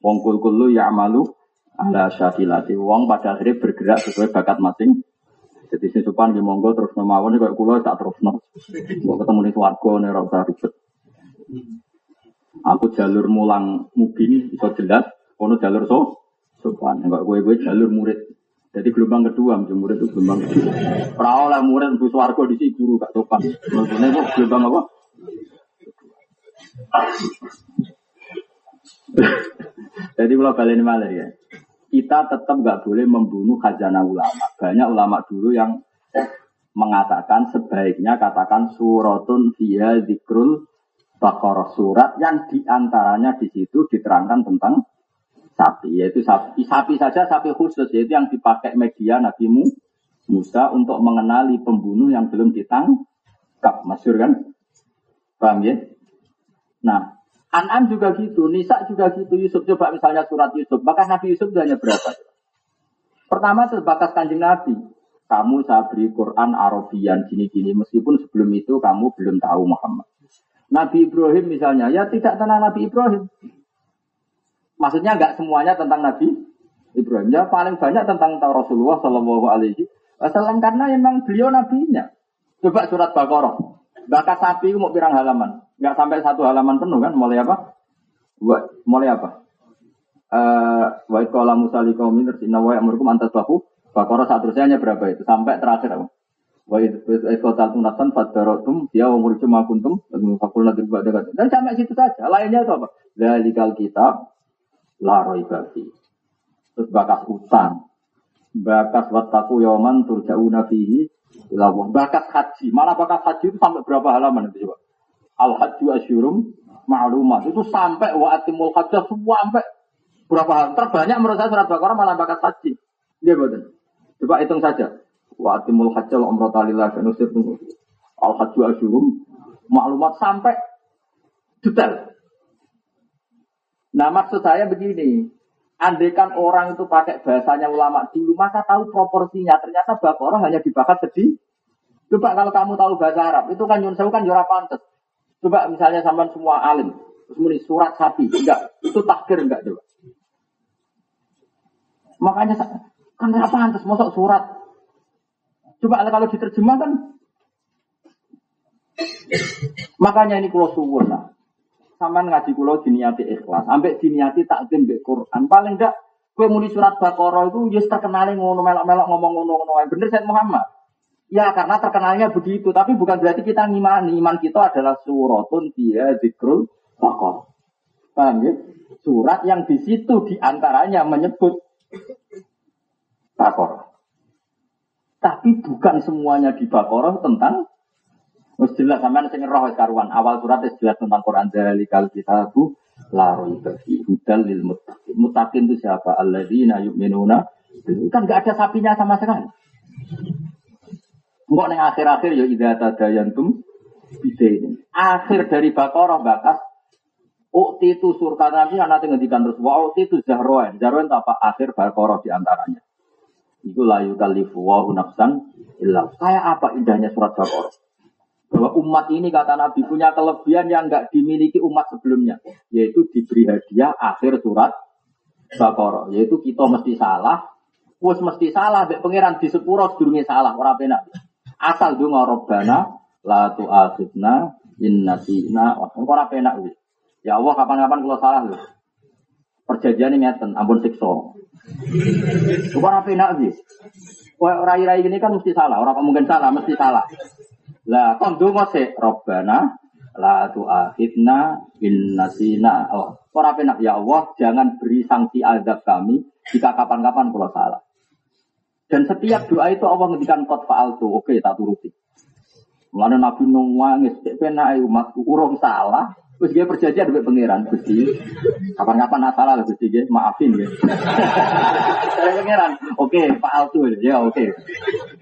Wong kul kulu ya amalu ala syakilati. Wong pada akhirnya bergerak sesuai bakat masing. Jadi si supan di monggo terus mawon kok kula tak terus no. Mau ketemu di swarga nih ora usah ribet. Aku jalur mulang mubin iso jelas, ono jalur so sopan. Enggak gue gue jalur murid. Jadi gelombang kedua, murid itu gelombang kedua. Perahu lah murid bu suarco di sini guru gak sopan. Maksudnya itu gelombang apa? Jadi kalau balik malah ya, kita tetap nggak boleh membunuh khazanah ulama. Banyak ulama dulu yang mengatakan sebaiknya katakan suratun via zikrul bakor surat yang di antaranya di situ diterangkan tentang sapi, yaitu sapi, sapi saja sapi khusus, yaitu yang dipakai media Nabi Musa untuk mengenali pembunuh yang belum ditangkap, masyur kan? Paham ya? Nah, An'am juga gitu, Nisa juga gitu, Yusuf coba misalnya surat Yusuf, bahkan Nabi Yusuf hanya berapa? Pertama terbatas kanjeng Nabi, kamu saya beri Quran Arabian gini-gini, meskipun sebelum itu kamu belum tahu Muhammad. Nabi Ibrahim misalnya, ya tidak tenang Nabi Ibrahim. Maksudnya nggak semuanya tentang Nabi Ibrahim. Ya paling banyak tentang Rasulullah Shallallahu Alaihi Wasallam karena memang beliau nabinya. Coba surat Baqarah. Bakat sapi mau pirang halaman. Nggak sampai satu halaman penuh kan? Mulai apa? Mulai apa? Eh, wa qala Musa liqaumin inna wa ya'murukum an tasbahu Baqarah seterusnya hanya berapa itu? Sampai terakhir apa? Wa iqatal tunasan fadaratum dia wa murjum ma kuntum Dan sampai situ saja. Lainnya itu apa? Dalikal kitab la ibadi. Terus bakas utang. Bakas wataku yoman turja'una fihi ilawah. Bakas haji. Malah bakas haji itu sampai berapa halaman itu coba. Al haji asyurum ma'lumat. Itu sampai wa atimul hajjah sampai berapa halaman. Terbanyak menurut saya surat Baqarah malah bakas haji. Dia betul. Coba hitung saja. Wa atimul hajjah wa umrata lillah nusir Al haji asyurum maklumat sampai detail. Nah maksud saya begini, Andaikan orang itu pakai bahasanya ulama dulu, maka tahu proporsinya. Ternyata Baqarah hanya dibahas sedih. Coba kalau kamu tahu bahasa Arab, itu kan Yun kan jurah pantas. Coba misalnya sampai semua alim, terus surat sapi, enggak, itu takdir enggak coba. Makanya kan apa pantas masuk surat. Coba kalau diterjemah kan Makanya ini kalau suwun lah. Saman ngaji kulo diniati ikhlas, ambek diniati takdim mbek Quran. Paling enggak kue muni surat Baqarah itu ya terkenal ngono melok-melok ngomong ngono-ngono. Bener Said Muhammad. Ya karena terkenalnya begitu, tapi bukan berarti kita ngimani. Iman kita adalah suratun dia zikrul Baqarah. Paham ya? Surat yang di situ di antaranya menyebut Baqarah. Tapi bukan semuanya di Baqarah tentang Wis jelas sampean sing roh karuan awal surat wis jelas tentang Quran kal kitabu la raiba fi hudal lil muttaqin. Muttaqin itu siapa? Alladzina yu'minuna kan enggak ada sapinya sama sekali. Enggak ning akhir-akhir ya idza tadayantum bidain. Akhir dari Baqarah bakas Ukti itu surga nanti anak ngendikan terus wa ukti itu zahroen. Zahroen apa? Akhir Baqarah di antaranya. Itu layu kalifu wa nafsan illa. Saya apa indahnya surat Baqarah? Bahwa umat ini kata Nabi punya kelebihan yang nggak dimiliki umat sebelumnya, yaitu diberi hadiah akhir surat Baqarah, yaitu kita mesti salah, wes mesti salah, bek pangeran di sepuro sedurunge salah, ora penak. Asal donga Rabbana la tu'akhidna in nasina, ora penak wis. Ya Allah kapan-kapan kalau salah lho. Perjanjian ini ngeten, ampun siksa. Ora penak wis. Rai-rai ini kan mesti salah, orang mungkin salah, mesti salah. Lah kon donga sik Robbana la tu'akhidna in nasina. Oh, ora penak ya Allah, jangan beri sanksi azab kami jika kapan-kapan kalau salah. Dan setiap doa itu Allah ngendikan kot faal tuh, oke tak turuti. Mulane Nabi nangis, cek penak umatku urung salah, Terus dia perjanjian dengan pangeran, Gusti. Kapan-kapan salah lah Gusti, maafin ya. pangeran, oke, Pak Altu ya, oke.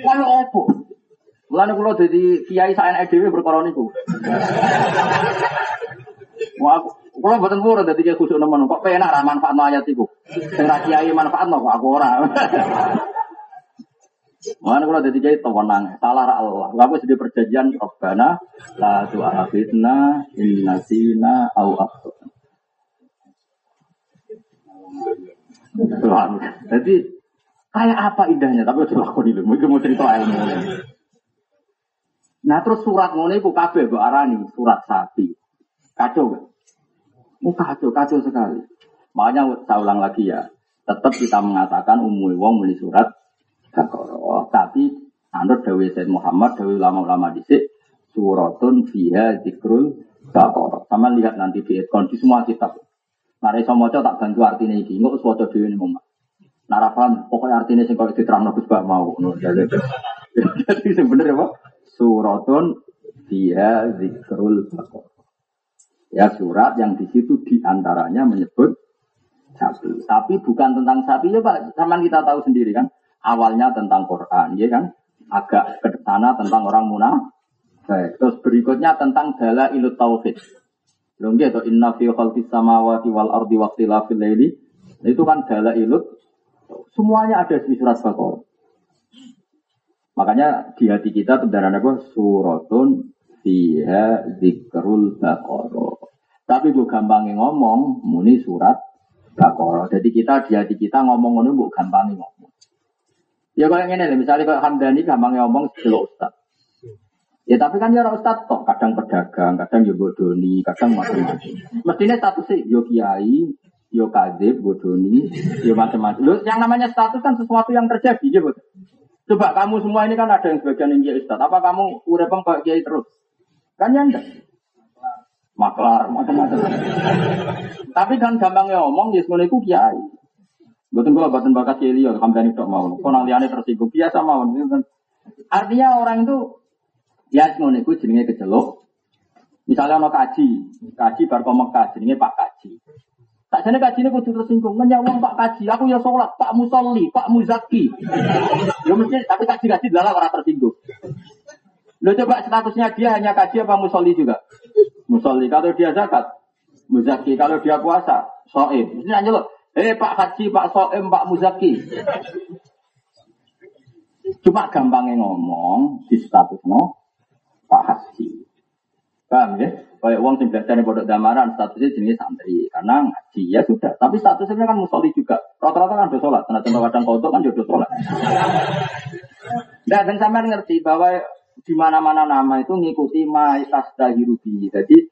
Lalu opo? Mulane kula dadi kiai saen dhewe perkara niku. Wah, kula mboten purun dadi kiai khusuk nemen kok penak ra manfaat ayat iku. Sing ra kiai manfaat kok aku ora. Mana kalau jadi kiai tenang, salah Allah. Lalu sudah perjanjian Rabbana la tu'akhidna in nasina au akhtana. Jadi kayak apa indahnya tapi udah lakoni dulu. Mungkin mau cerita ilmu. Nah terus surat ngono iku kabeh mbok arani surat sapi. Kacau kan? Oh kacau, kacau sekali. Makanya saya ulang lagi ya, tetap kita mengatakan umum wong muni surat Baqarah. Tapi anut Dawi Said Muhammad, Dawi ulama-ulama dhisik suratun fiha zikrul Baqarah. Sama lihat nanti di ekon di semua kitab. Nah, iso maca tak bantu artinya iki, engko wis waca dhewe ning omah. Nah, pokoknya artinya sing kok diterangno Gus mau. Jadi sebenarnya apa? Suratun dia zikrul baqarah. Ya surat yang di situ di antaranya menyebut sapi. Tapi bukan tentang sapi ya Pak. Sama kita tahu sendiri kan. Awalnya tentang Quran, ya kan. Agak ke sana tentang orang munafik. Terus berikutnya tentang dala ilut tauhid. Belum gitu. Inna fi khalqis samawati wal ardi waqtilafil. Itu kan dala ilut. Semuanya ada di surat Baqarah. Makanya di hati kita kendaraan apa? Suratun fiha zikrul baqarah. Tapi gue gampangin ngomong, muni surat baqarah. Jadi kita di hati kita ngomong ngomong gue gampangin ngomong. Ya kayak gini, misalnya kayak Hamdani gampangnya ngomong sebelum ustad. Ya tapi kan ya ustad toh, kadang pedagang, kadang yo bodoni, kadang macam-macam. Mestinya statusnya yo kiai, yo kadib, bodoni, yo macam-macam. Yang namanya status kan sesuatu yang terjadi, ya betul. Coba kamu semua ini kan ada yang sebagian yang Ustaz. Apa kamu urepeng Pak Kiai terus? Kan ya enggak. Maklar, macam-macam. Tapi kan gampangnya ngomong, ya semuanya itu kiai. Betul gua batin bakat kiai liya, hamdani tidak mau. Kau nanti aneh tersinggung, biasa mau. Artinya orang itu, ya semuanya itu jenenge kecelok. Misalnya mau kaji, kaji baru Mekah, jenenge Pak Kaji. Tak jane kaji ini kudu tersinggung. Menyawang Pak Kaji, aku ya sholat, Pak Musolli, Pak Muzaki. Ya mesti, tapi kaji kaji adalah orang tersinggung. Lo coba statusnya dia hanya kaji apa musolli juga? Musolli. Kalau dia zakat, muzaki. Kalau dia puasa, soib. Mesti nanya lo, Eh Pak Haji, Pak Soem, Pak Muzaki. Cuma gampangnya ngomong di status Pak Haji. Paham ya? Kayak uang sing belajar di pondok damaran statusnya jenis santri karena ngaji ya sudah. Tapi statusnya kan musoli juga. Rata-rata kan udah sholat. Karena contoh kadang kodok kan jodoh sholat. Nah, dan sampean ngerti bahwa di mana-mana nama itu ngikuti ma tasdahiru bi. Jadi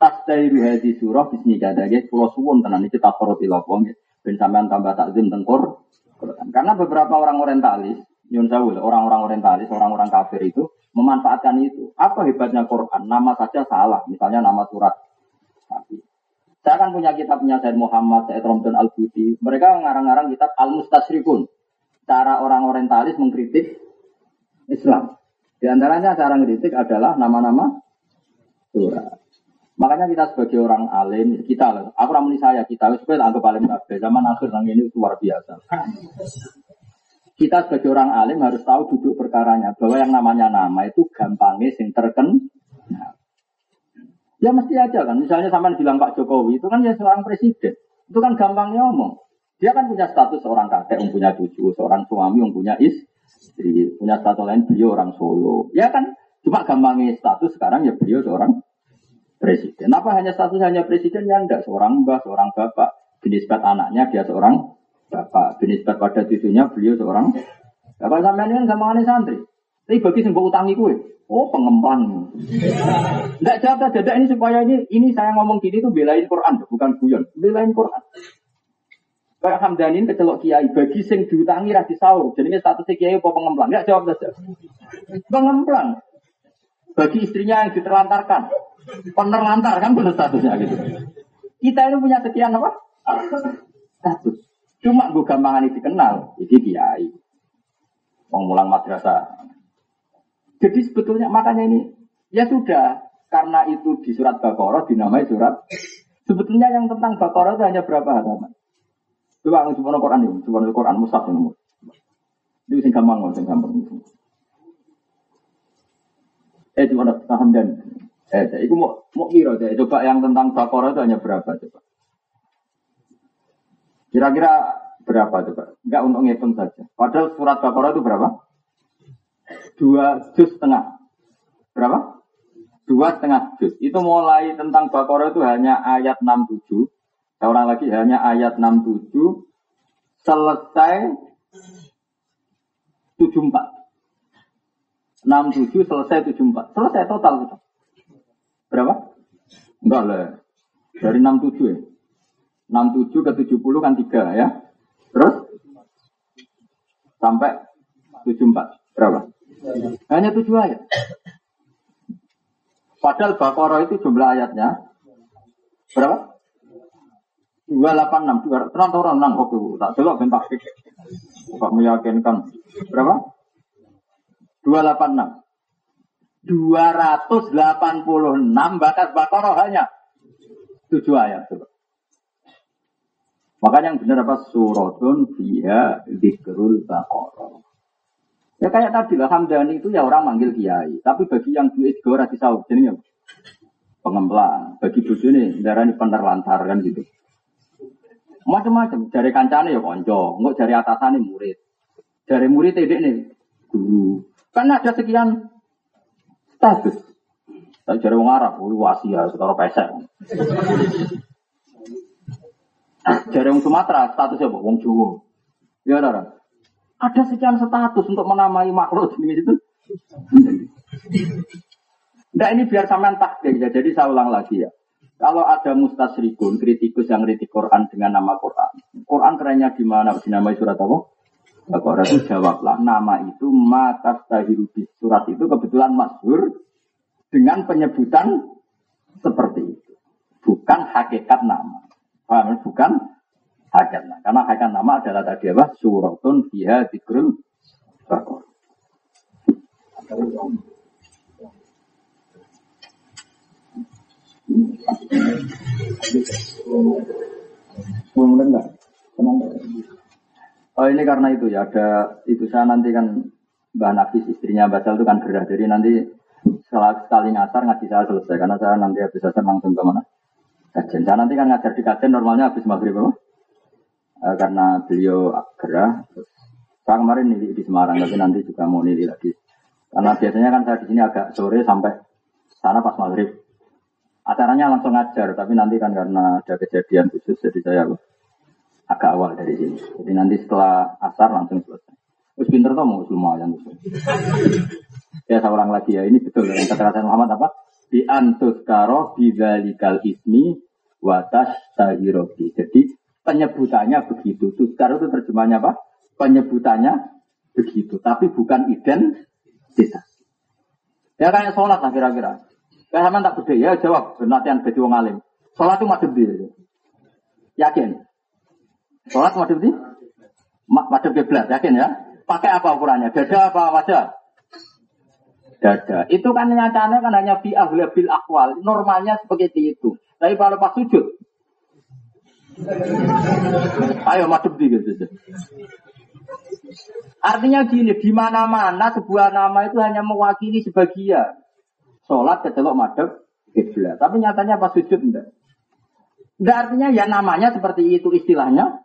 tasdahiru hadi surah bismillah dage kula suwun tenan iki tak karo pila wong ben sampean tambah takzim tengkor. Karena beberapa orang orientalis, nyun orang-orang orientalis, orang-orang kafir itu memanfaatkan itu. Apa hebatnya Quran? Nama saja salah, misalnya nama surat. Saya kan punya kitabnya Said Muhammad, Said Romdan Al-Budi. Mereka mengarang-arang kitab Al-Mustasrifun. Cara orang orientalis mengkritik Islam. Di antaranya cara mengkritik adalah nama-nama surat. Makanya kita sebagai orang alim, kita lah, aku ramuni saya, kita supaya anggap alim. Zaman akhir yang ini luar biasa. Kita sebagai orang alim harus tahu duduk perkaranya bahwa yang namanya nama itu gampangnya sing terken. Ya mesti aja kan. Misalnya sampai bilang Pak Jokowi itu kan ya seorang presiden. Itu kan gampangnya ngomong. Dia kan punya status seorang kakek, yang punya cucu, seorang suami, yang punya istri, punya status lain beliau orang Solo. Ya kan cuma gampangnya status sekarang ya beliau seorang presiden. Apa hanya status hanya presiden ya enggak seorang mbah, seorang bapak. Jenisbat anaknya dia seorang bapak. Jenisbat pada cucunya beliau seorang bapak sampai ini kan gampang santri. Tapi bagi yang utangi kue, oh pengembang. Enggak jawab dadak ini supaya ini ini saya ngomong gini tuh belain Quran, bukan guyon, belain Quran. Kayak Hamdanin kecelok kiai, bagi sing diutangi rasi sahur, jadinya statusnya kiai apa pengemplang? Enggak jawab saja. Pengemplang. Bagi istrinya yang diterlantarkan, penerlantar kan benar statusnya gitu. Kita ini punya sekian apa? Status. Cuma gue gampangan ini dikenal, jadi kiai. Mau mulang madrasah. Jadi sebetulnya makanya ini ya sudah karena itu di surat Baqarah dinamai surat. Sebetulnya yang tentang Baqarah itu hanya berapa halaman? Coba aku coba Quran ini, coba Quran Musaf ini. Ini sing gampang, sing gampang. Eh cuma paham dan Eh, itu mau mau kira. Coba yang tentang Baqarah itu hanya berapa coba? Kira-kira berapa coba? Enggak untuk ngitung saja. Padahal surat Baqarah itu berapa? Dua juz setengah. Berapa? Dua setengah juz. Itu mulai tentang Baqarah itu hanya ayat 67. Seorang lagi hanya ayat 67. Selesai 74. 67 selesai 74. Selesai total. Berapa? Enggak lah. Dari 67 ya. 67 ke 70 kan 3 ya. Terus? Sampai 74. Berapa? Hanya 7 ayat. Padahal Baqarah itu jumlah ayatnya berapa? 286, 200, tenang orang nang kok tak delok ben tak Kok meyakinkan berapa? 286. 286 bakas Baqarah hanya 7 ayat. Coba. Makanya yang benar apa? Suratun fiha dikerul Baqarah. Ya kayak tadi lah Hamdani itu ya orang manggil kiai. Tapi bagi yang duit juga di sahur. Jadi pengemplang. Bagi bucu ini darah ini penerlantar kan gitu. Macam-macam. Dari kancane ya konco. Enggak dari atasannya murid. Dari murid ini nih guru. Karena ada sekian status. Tapi jadi wong Arab, wasi ya, sekarang pesek. Jadi wong Sumatera, statusnya apa? Wong Jawa. Ya, ada. Ada sekian status untuk menamai makhluk jenis itu. Nah ini biar sampean takdir ya. Jadi saya ulang lagi ya. Kalau ada mustasrikun, kritikus yang kritik Quran dengan nama Quran. Quran kerennya di mana? Dinamai surat apa? Bapak itu jawablah nama itu mata tahirubi surat itu kebetulan masyhur dengan penyebutan seperti itu. Bukan hakikat nama. Paham? Bukan hakikat nama. Karena hakikat nama adalah tadi apa? Suratun fiha dikrul bakor. Oh ini karena itu ya ada itu saya nanti kan Mbak Nafis istrinya Basal itu kan gerah jadi nanti setelah sekali ngasar ngaji saya selesai karena saya nanti habis asar langsung ke mana kajian saya nanti kan ngajar di kajian normalnya habis maghrib apa uh, karena beliau gerah. Saya kemarin nili di Semarang, tapi nanti juga mau nili lagi. Karena biasanya kan saya di sini agak sore sampai sana pas maghrib. Acaranya langsung ngajar, tapi nanti kan karena ada kejadian khusus, jadi saya agak awal dari sini. Jadi nanti setelah asar langsung selesai. Terus pinter tuh mau lumayan. ya seorang lagi ya, ini betul yang kekerasan Muhammad apa? Bi antus karo bidalikal ismi watas tahirobi. Jadi penyebutannya begitu. Tuskar itu terjemahnya apa? Penyebutannya begitu, tapi bukan identitas. Ya kayak sholat lah kira-kira. Ya sama tak beda ya jawab latihan beda wong alim. Sholat itu madhep dia. Yakin? Sholat madhep di? Kiblat, yakin ya? Pakai apa ukurannya? Dada apa wajah? Dada. Itu kan nyatanya kan hanya fi bil akwal. Normalnya seperti itu. Tapi kalau pas sujud, Ayo madep di gitu. Artinya gini, di mana-mana sebuah nama itu hanya mewakili sebagian. Sholat kecelok madep kiblat. Tapi nyatanya pas sujud enggak. Enggak artinya ya namanya seperti itu istilahnya.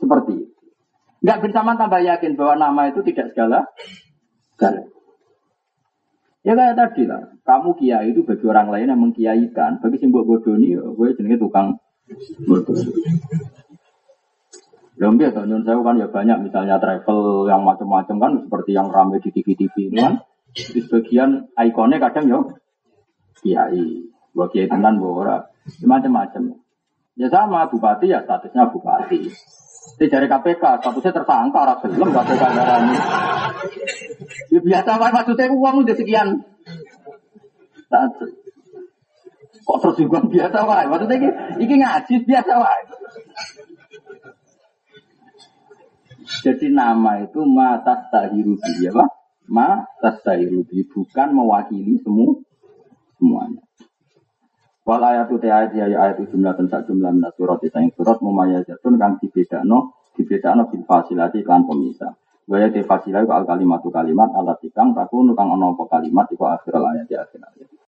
Seperti itu. Enggak bersama tambah yakin bahwa nama itu tidak segala. Segala. Ya kayak tadi lah, kamu kiai itu bagi orang lain yang mengkiaikan, bagi simbol bodoh ini, gue jenenge tukang belum biasa, nyun saya kan ya banyak misalnya travel yang macam-macam kan seperti yang ramai di TV-TV ini kan. Di sebagian ikonnya kadang ya kiai, buat kiai tenan ora, macam-macam. Ya sama bupati ya statusnya bupati. Di dari KPK statusnya tersangka orang belum KPK ini. Ya biasa pak maksudnya uang udah sekian. Status. Kok tersinggung biasa wae? Maksudnya ini, ini ngaji biasa wae. Jadi nama itu ma tastahirubi ya Pak? Ma tastahirubi bukan mewakili semua semuanya. Wal ayat itu ayat ya ayat jumlah tentang jumlah minat surat itu yang surat mumaya jatun kang dibedano dibedano bil fasilati kan pemisah. Gaya de fasilah al kalimat kalimat alat tikang takun kang ono kalimat iku akhir ayat di akhir ayat.